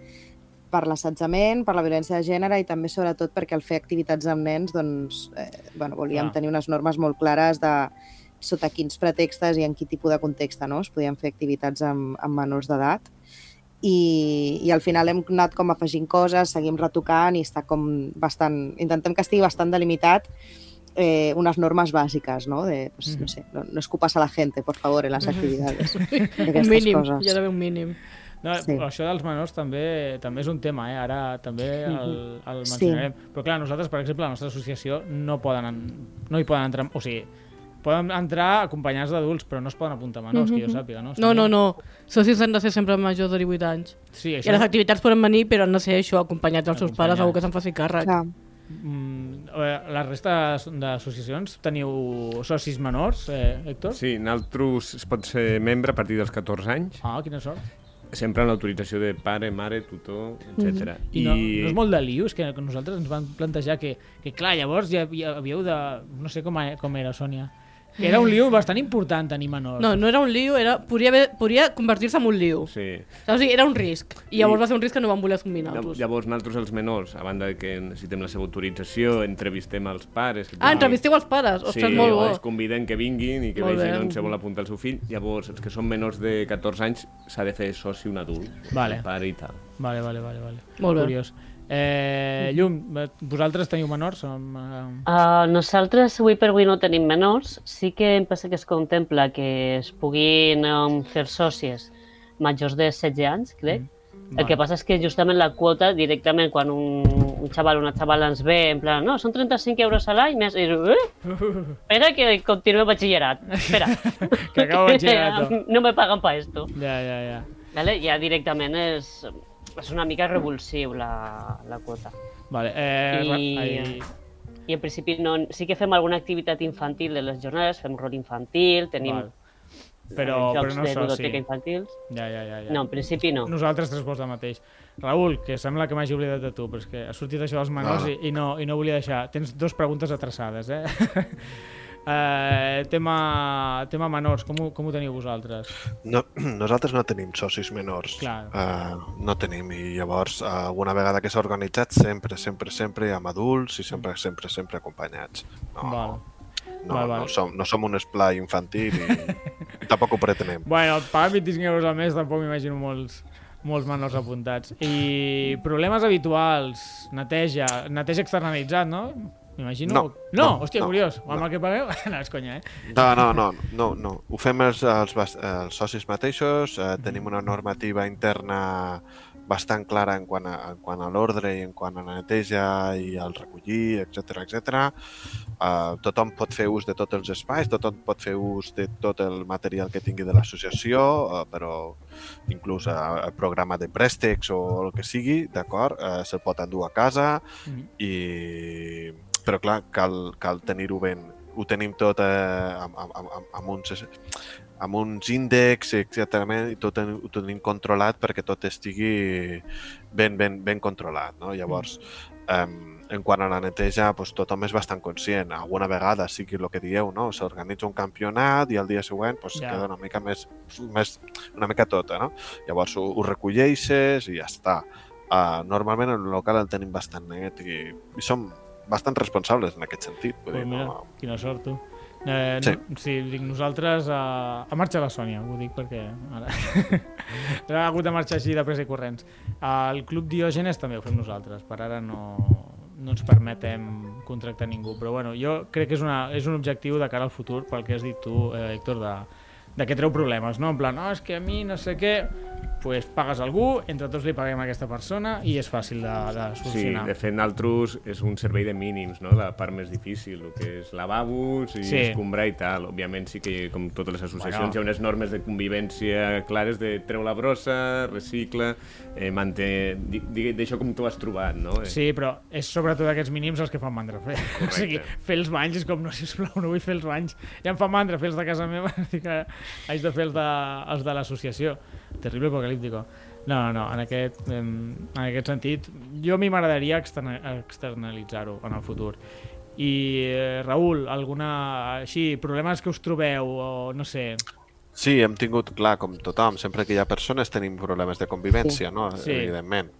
per l'assetjament, per la violència de gènere i també sobretot perquè al fer activitats amb nens doncs, eh, bueno, volíem Clar. tenir unes normes molt clares de sota quins pretextes i en quin tipus de context no? es podien fer activitats amb, amb menors d'edat i, i al final hem anat com afegint coses, seguim retocant i està com bastant... Intentem que estigui bastant delimitat eh, unes normes bàsiques, no? De, pues, no sé, no, no escupas a la gente, por favor, en las actividades. *laughs* Un D'aquestes mínim, coses. hi ha d'haver un mínim. No, Sí. però això dels menors també també és un tema, eh? ara també el, el Sí. mencionarem. Però clar, nosaltres, per exemple, la nostra associació no, poden, en- no hi poden entrar... O sigui, poden entrar acompanyats d'adults, però no es poden apuntar menors, que jo sàpiga, no? No, no, no. Socis han de ser sempre majors de 18 anys. Sí, I això... a les activitats poden venir, però han de ser això, acompanyats dels seus pares, algú que se'n faci càrrec. Clar. Mm, eh, la resta d'associacions teniu socis menors, eh, Héctor? Sí, nosaltres es pot ser membre a partir dels 14 anys, Ah, quina sort. sempre amb l'autorització de pare, mare, tutor, etc. I, no, no és molt de lius, que que nosaltres ens van plantejar que, que clar, llavors ja, ja havíeu de... No sé com, a- com era, Sònia. Que era un liu bastant important tenir menors. No, no era un lío, era, podria, haver, podria convertir-se en un lío. Sí. O sigui, era un risc. I llavors I- va ser un risc que no van voler assumir nosaltres. Llavors, nosaltres els menors, a banda de que necessitem la seva autorització, entrevistem els pares... que Ah, entrevisteu els pares? Ostres, sí, molt bo. els conviden que vinguin i que Molt vegin bé. on se vol apuntar el seu fill. Llavors, els que són menors de 14 anys s'ha de fer soci un adult, Vale. el pare i tal. Vale, vale, vale. vale. Molt bé. Curiós. Eh, Llum, eh, vosaltres teniu menors? Som, eh... Uh, nosaltres avui per avui no tenim menors. Sí que em pensa que es contempla que es puguin um, fer sòcies majors de 16 anys, crec. Mm. El que passa és que justament la quota, directament, quan un, un xaval o una xavala ens ve, en plan, no, són 35 euros a l'any, més... I, eh? *laughs* Espera que continuo batxillerat. Espera. *laughs* Que acabo batxillerat. *laughs* no me pagan pa esto. Ja, ja, ja. Vale? Ja directament és, és una mica revulsiu la, la quota. Vale, eh, I- I... Ai, I en principi no, sí que fem alguna activitat infantil de les jornades, fem rol infantil, tenim Val. Però, eh, jocs però no de ludoteca infantils. Ja, ja, ja, ja. No, en principi no. Nosaltres tres vols de mateix. Raül, que sembla que m'hagi oblidat de tu, però és que ha sortit això dels menors No. i, i, no, i no volia deixar. Tens dues preguntes atreçades, eh? *laughs* eh tema, tema menors, com ho, com ho teniu vosaltres? No, *clears throat* nosaltres no tenim socis menors. Clar. Uh, no tenim, i llavors, uh, una vegada que s'ha organitzat, sempre, sempre, sempre amb adults i sempre, sempre, sempre acompanyats. No, Val. no, Val, val. no, som, no som un esplai infantil i *laughs* tampoc ho pretenem. Bueno, pagar 25 euros al mes tampoc m'imagino molts, molts menors apuntats. I problemes habituals, neteja, neteja externalitzat, no? M'imagino... No, no, no, hòstia, no, curiós. Amb no. el que pagueu? No, és conya, eh? No, no, no, no, no. Ho fem els, els, els socis mateixos, eh, tenim una normativa interna bastant clara en quant a, en quant a l'ordre i en quant a la neteja i al recollir, etc etc. Uh, tothom pot fer ús de tots els espais, tothom pot fer ús de tot el material que tingui de l'associació, uh, però inclús uh, el programa de préstecs o el que sigui, d'acord, uh, se'l pot endur a casa Mhm. i... Però clar, cal, cal tenir-ho ben... Ho tenim tot eh, amb, amb, amb, amb, uns, amb uns índexs, etcètera, i tot ho tenim controlat perquè tot estigui ben, ben, ben controlat. No? Llavors, eh, en quant a la neteja, doncs, tothom és bastant conscient. Alguna vegada sigui el que dieu, no? s'organitza un campionat i el dia següent doncs, ja. queda una mica més, més una mica tota. No? Llavors ho, ho recolleixes i ja està. Uh, normalment el local el tenim bastant net i, i som bastant responsables en aquest sentit. Vull Pues dir, mira, no... quina sort, tu. Eh, Sí. no, sí, dic, nosaltres... Eh, ha marxat la Sònia, ho dic perquè ara... *laughs* ha hagut de marxar així de pressa i corrents. El Club Diògenes també ho fem nosaltres, per ara no, no ens permetem contractar ningú, però bueno, jo crec que és, una, és un objectiu de cara al futur, pel que has dit tu, eh, Héctor, de, de que treu problemes, no? En plan, no, és que a mi no sé què... pues, pagues algú, entre tots li paguem a aquesta persona i és fàcil de, de Sí, solucionar. de fet, naltros és un servei de mínims, no? La part més difícil, el que és lavabos i Sí. sí. escombrar i tal. Òbviament sí que, com totes les associacions, Bueno. hi ha unes normes de convivència clares de treu la brossa, recicla, eh, manté... D'això com tu has trobat, no? Eh, Sí, però és sobretot aquests mínims els que fan mandra fer. *laughs* O sigui, fer els banys és com, no, sisplau, no vull fer els banys. Ja em fa mandra fer els de casa meva, *laughs* que haig de fer els de, els de l'associació. Terrible apocalíptico. No, no, no, en aquest, en aquest sentit, jo a mi m'agradaria externa- externalitzar-ho en el futur. I, eh, Raül, alguna, així, problemes que us trobeu, o no sé... Sí, hem tingut, clar, com tothom, sempre que hi ha persones tenim problemes de convivència, no? Sí. Evidentment.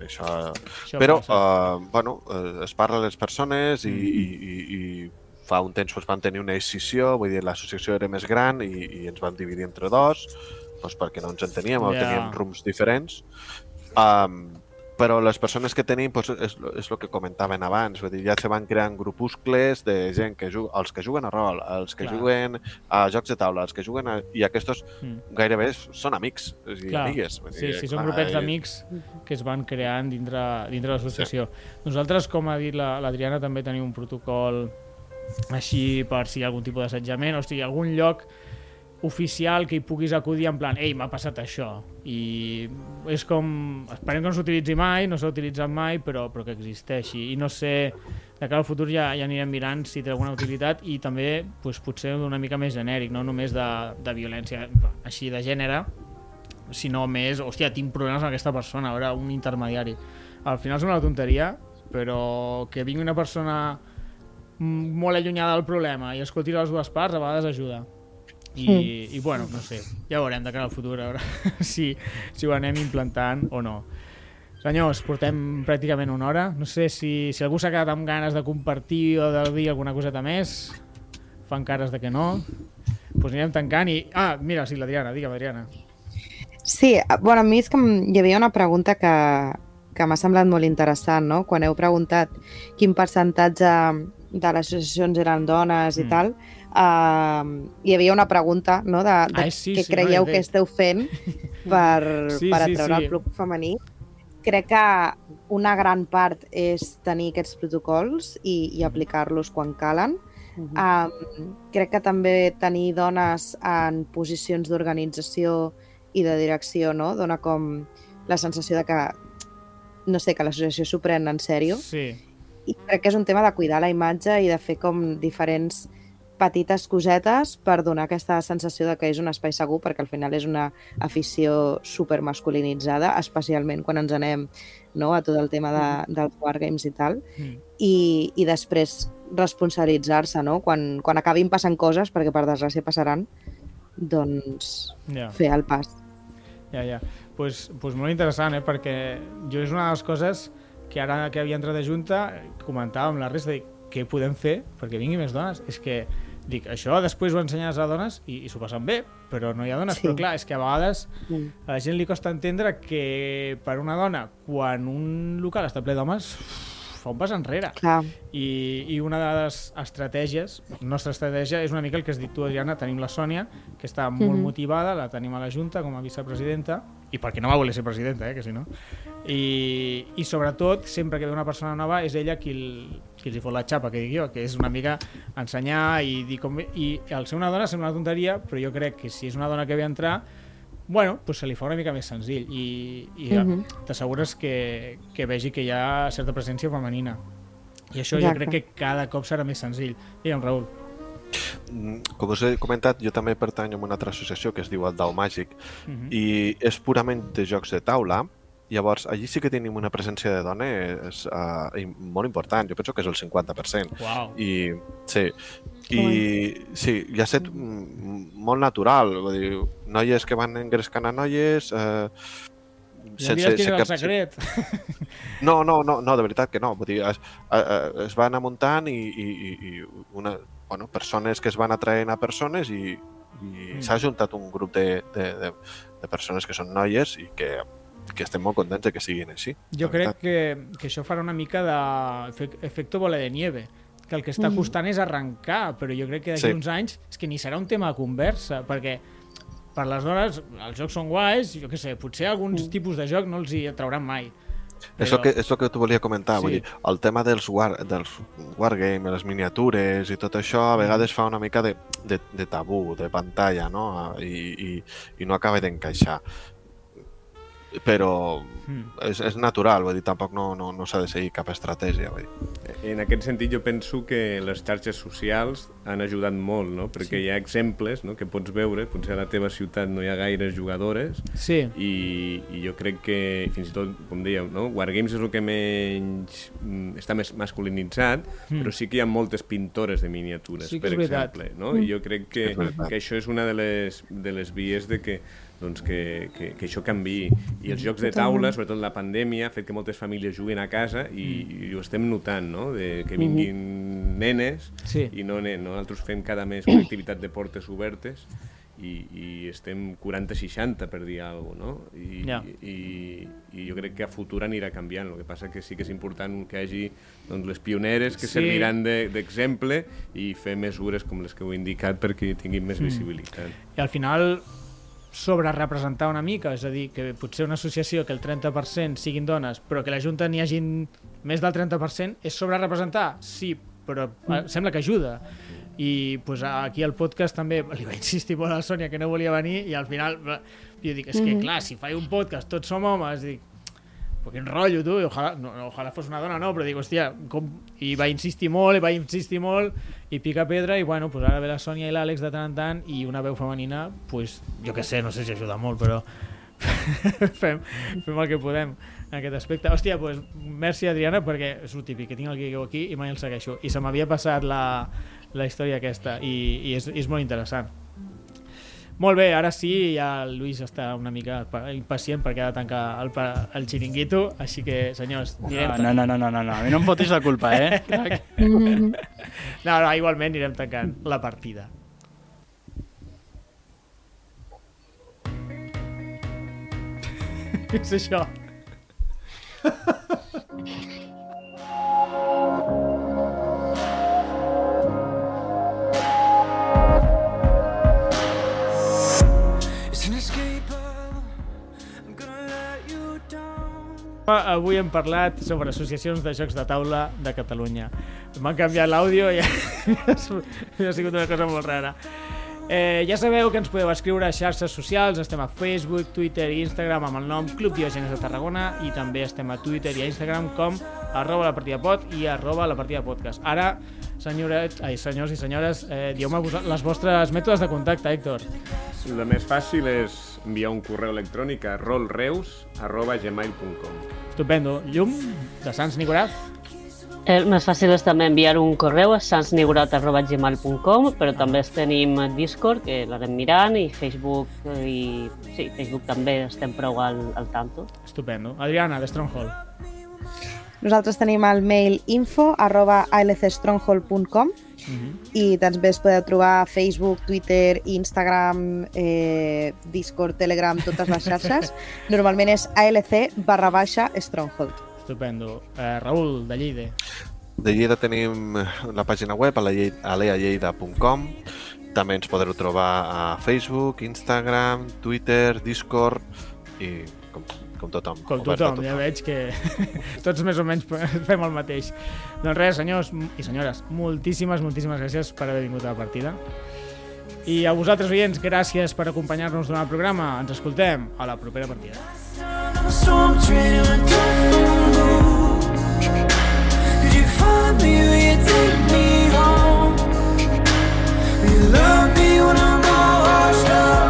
Això... Això Però, uh, bueno, uh, es parla a les persones i, i, i, i fa un temps pues, van tenir una decisió, vull dir, l'associació era més gran i, i ens vam dividir entre dos, doncs perquè no ens enteníem o Ja. teníem rums diferents. Um, però les persones que tenim doncs, és, és el que comentaven abans, vull dir, ja se van creant grupuscles de gent que juga, els que juguen a rol, els que Clar. juguen a jocs de taula, els que juguen a... i aquests Mm. gairebé són amics i Clar. amigues. vull Sí, dir, sí, són clar, grupets d'amics que es van creant dintre, dintre l'associació. Nosaltres, com ha dit la- l'Adriana, també tenim un protocol així per si hi ha algun tipus d'assetjament, o sigui, algun lloc oficial que hi puguis acudir en plan, ei, m'ha passat això. I és com... Esperem que no s'utilitzi mai, no s'ha utilitzat mai, però, però que existeixi. I no sé, de cara al futur ja, ja anirem mirant si té alguna utilitat i també pues, potser una mica més genèric, no només de, de violència així de gènere, sinó més, hòstia, tinc problemes amb aquesta persona, a veure, un intermediari. Al final sembla una tonteria, però que vingui una persona molt allunyada del problema i escolti les dues parts, a vegades ajuda. I, i bueno, no sé, ja veurem de cara al futur, a veure *laughs* si, si ho anem implantant o no. Senyors, portem pràcticament una hora. No sé si, si algú s'ha quedat amb ganes de compartir o de dir alguna coseta més. Fan cares de que no. Doncs pues anirem tancant i... Ah, mira, sí, l'Adriana, digue'm, Adriana. Sí, bueno, a mi és que hi havia una pregunta que, que m'ha semblat molt interessant, no? Quan heu preguntat quin percentatge de les associacions eren dones i Mm. tal, uh, hi havia una pregunta, no?, de, de Ai, sí, què sí, no creieu l'he que esteu fent per, *laughs* Sí, per sí, atreure sí. el club femení. Crec que una gran part és tenir aquests protocols i, i aplicar-los quan calen. Um, crec que també tenir dones en posicions d'organització i de direcció no? dona com la sensació de que no sé, que l'associació s'ho pren en sèrio Sí, i crec que és un tema de cuidar la imatge i de fer com diferents petites cosetes per donar aquesta sensació de que és un espai segur perquè al final és una afició super masculinitzada, especialment quan ens anem no, a tot el tema de, dels wargames i tal Mm. i, i després responsabilitzar-se no? quan, quan acabin passant coses, perquè per desgràcia passaran doncs ja. fer el pas. Ja, ja. Pues, pues molt interessant, eh? perquè jo és una de les coses que ara que havia entrat a Junta comentàvem la resta, dic, què podem fer perquè vingui més dones? És que, dic, això després ho ensenyes a dones i, i s'ho passen bé, però no hi ha dones. Sí. Però clar, és que a vegades Mm. a la gent li costa entendre que per una dona, quan un local està ple d'homes, fa un pas enrere. Clar, I, I una de les estratègies, la nostra estratègia, és una mica el que has dit tu, Adriana, tenim la Sònia, que està molt Mhm. motivada, la tenim a la Junta com a vicepresidenta, i perquè no va voler ser presidenta, eh, que si no. I, I sobretot, sempre que ve una persona nova, és ella qui, el, qui els hi fot la xapa, que dic jo, que és una mica ensenyar i dir com... I el ser una dona sembla una tonteria, però jo crec que si és una dona que ve a entrar, bueno, pues se li fa una mica més senzill i, i Mhm. t'assegures que, que vegi que hi ha certa presència femenina. I això jo Exacte. crec que cada cop serà més senzill. Digue'm, Raül. Mm, Com us he comentat, jo també pertanyo a una altra associació que es diu el Dau Màgic Uh -huh. i és purament de jocs de taula. Llavors, allí sí que tenim una presència de dones uh, molt important, jo penso que és el 50%. Uau. I, sí, i sí, ja ha estat molt natural, vull dir, noies que van engrescant a noies... Eh, Ja em diràs quin és el cap- secret. *laughs* No, no, no, no, de veritat que no. Vull dir, es, es, va anar muntant i, i, i, i una, bueno, persones que es van atraent a persones i, i Mm. s'ha juntat un grup de, de, de, de persones que són noies i que, que estem molt contents de que siguin així. Jo crec veritat. que, que això farà una mica d'efecte bola de nieve que el que està Mhm. costant és arrencar, però jo crec que d'aquí Sí. uns anys és que ni serà un tema de conversa, perquè per les dones els jocs són guais, jo què sé, potser alguns Mm. tipus de joc no els hi atrauran mai. És el que, el que t'ho volia comentar, Sí. vull dir, el tema dels, war, dels wargames, les miniatures i tot això a vegades fa una mica de, de, de tabú, de pantalla, no? I, i, i no acaba d'encaixar. Però Mm. és, és natural, vull dir, tampoc no, no, no s'ha de seguir cap estratègia, vull dir. En aquest sentit jo penso que les xarxes socials han ajudat molt, no? perquè Sí. hi ha exemples no? que pots veure, potser a la teva ciutat no hi ha gaires jugadores Sí, i, i jo crec que fins i tot, com dèieu, no? Wargames és el que menys mm, està més masculinitzat, Mm. però sí que hi ha moltes pintores de miniatures, Sí per exemple. No? I jo crec que, que això és una de les, de les vies de que doncs que, que, que això canvi i els jocs de taula, sobretot la pandèmia ha fet que moltes famílies juguen a casa i, i ho estem notant, no? de que vinguin nenes Sí. i no, nen, no? nosaltres fem cada mes una activitat de portes obertes i, i estem 40-60 per dir alguna cosa, no? I, Ja. i, i jo crec que a futur anirà canviant, el que passa que sí que és important que hi hagi doncs, les pioneres que Sí. serviran de- d'exemple i fer mesures com les que heu indicat perquè tinguin Mm. més visibilitat. i al final sobre representar una mica, és a dir, que potser una associació que el 30% siguin dones, però que la Junta n'hi hagin més del 30%, és sobre representar? Sí, però eh, sembla que ajuda. I pues, aquí al podcast també li vaig insistir molt a la Sònia que no volia venir i al final eh, jo dic, és que clar, si faig un podcast tots som homes, dic, quin rotllo, tu, ojalà, no, no, ojalà fos una dona, no, però dic, hòstia, com... i va insistir molt, i va insistir molt, i pica pedra, i bueno, pues ara ve la Sònia i l'Àlex de tant en tant, i una veu femenina, pues, jo que sé, no sé si ajuda molt, però *laughs* fem, fem el que podem en aquest aspecte. Hòstia, pues, merci Adriana, perquè és el típic, que tinc el guió aquí i mai el segueixo, i se m'havia passat la, la història aquesta, i, i és, és molt interessant. Molt bé, ara sí, ja el Lluís està una mica pa- impacient perquè ha de tancar el, el xiringuito, així que, senyors, anirem... No, no, no, no, no, no, a mi no em fotis la culpa, eh? *laughs* *laughs* No, no, igualment anirem tancant la partida. Què *laughs* és això? Avui hem parlat sobre associacions de jocs de taula de Catalunya. M'han canviat l'àudio i *laughs* ha sigut una cosa molt rara. Eh, ja sabeu que ens podeu escriure a xarxes socials, estem a Facebook, Twitter i Instagram amb el nom Club Diògenes de Tarragona i també estem a Twitter i a Instagram com arroba la partida pot i arroba la partida podcast. Ara, senyores, ai, senyors i senyores, eh, dieu-me les vostres mètodes de contacte, Héctor. El més fàcil és enviar un correu electrònic a rolreus.gmail.com Estupendo. Llum, de Sants Nicoraz. El més fàcil és també enviar un correu a sansnigurat.gmail.com però també tenim Discord, que l'anem mirant, i Facebook, eh, i sí, Facebook també estem prou al, al tanto. Estupendo. Adriana, de Stronghold. Nosaltres tenim el mail info arroba alcstronghold.com i també es podeu trobar a Facebook, Twitter, Instagram, eh, Discord, Telegram, totes les xarxes. *laughs* Normalment és alc barra baixa stronghold. Estupendo. Eh, Raül, de Lleida. De Lleida tenim la pàgina web a alealleida.com també ens podreu trobar a Facebook, Instagram, Twitter, Discord i com, com tothom. Com a tothom, ja veig que *laughs* tots més o menys *laughs* fem el mateix. Doncs res, senyors i senyores, moltíssimes, moltíssimes gràcies per haver vingut a la partida. I a vosaltres, oients, gràcies per acompanyar-nos durant el programa. Ens escoltem a la propera partida. I'm a storm train in a different mood. Could you find me? Will you take me home? Will you love me when I'm all washed up?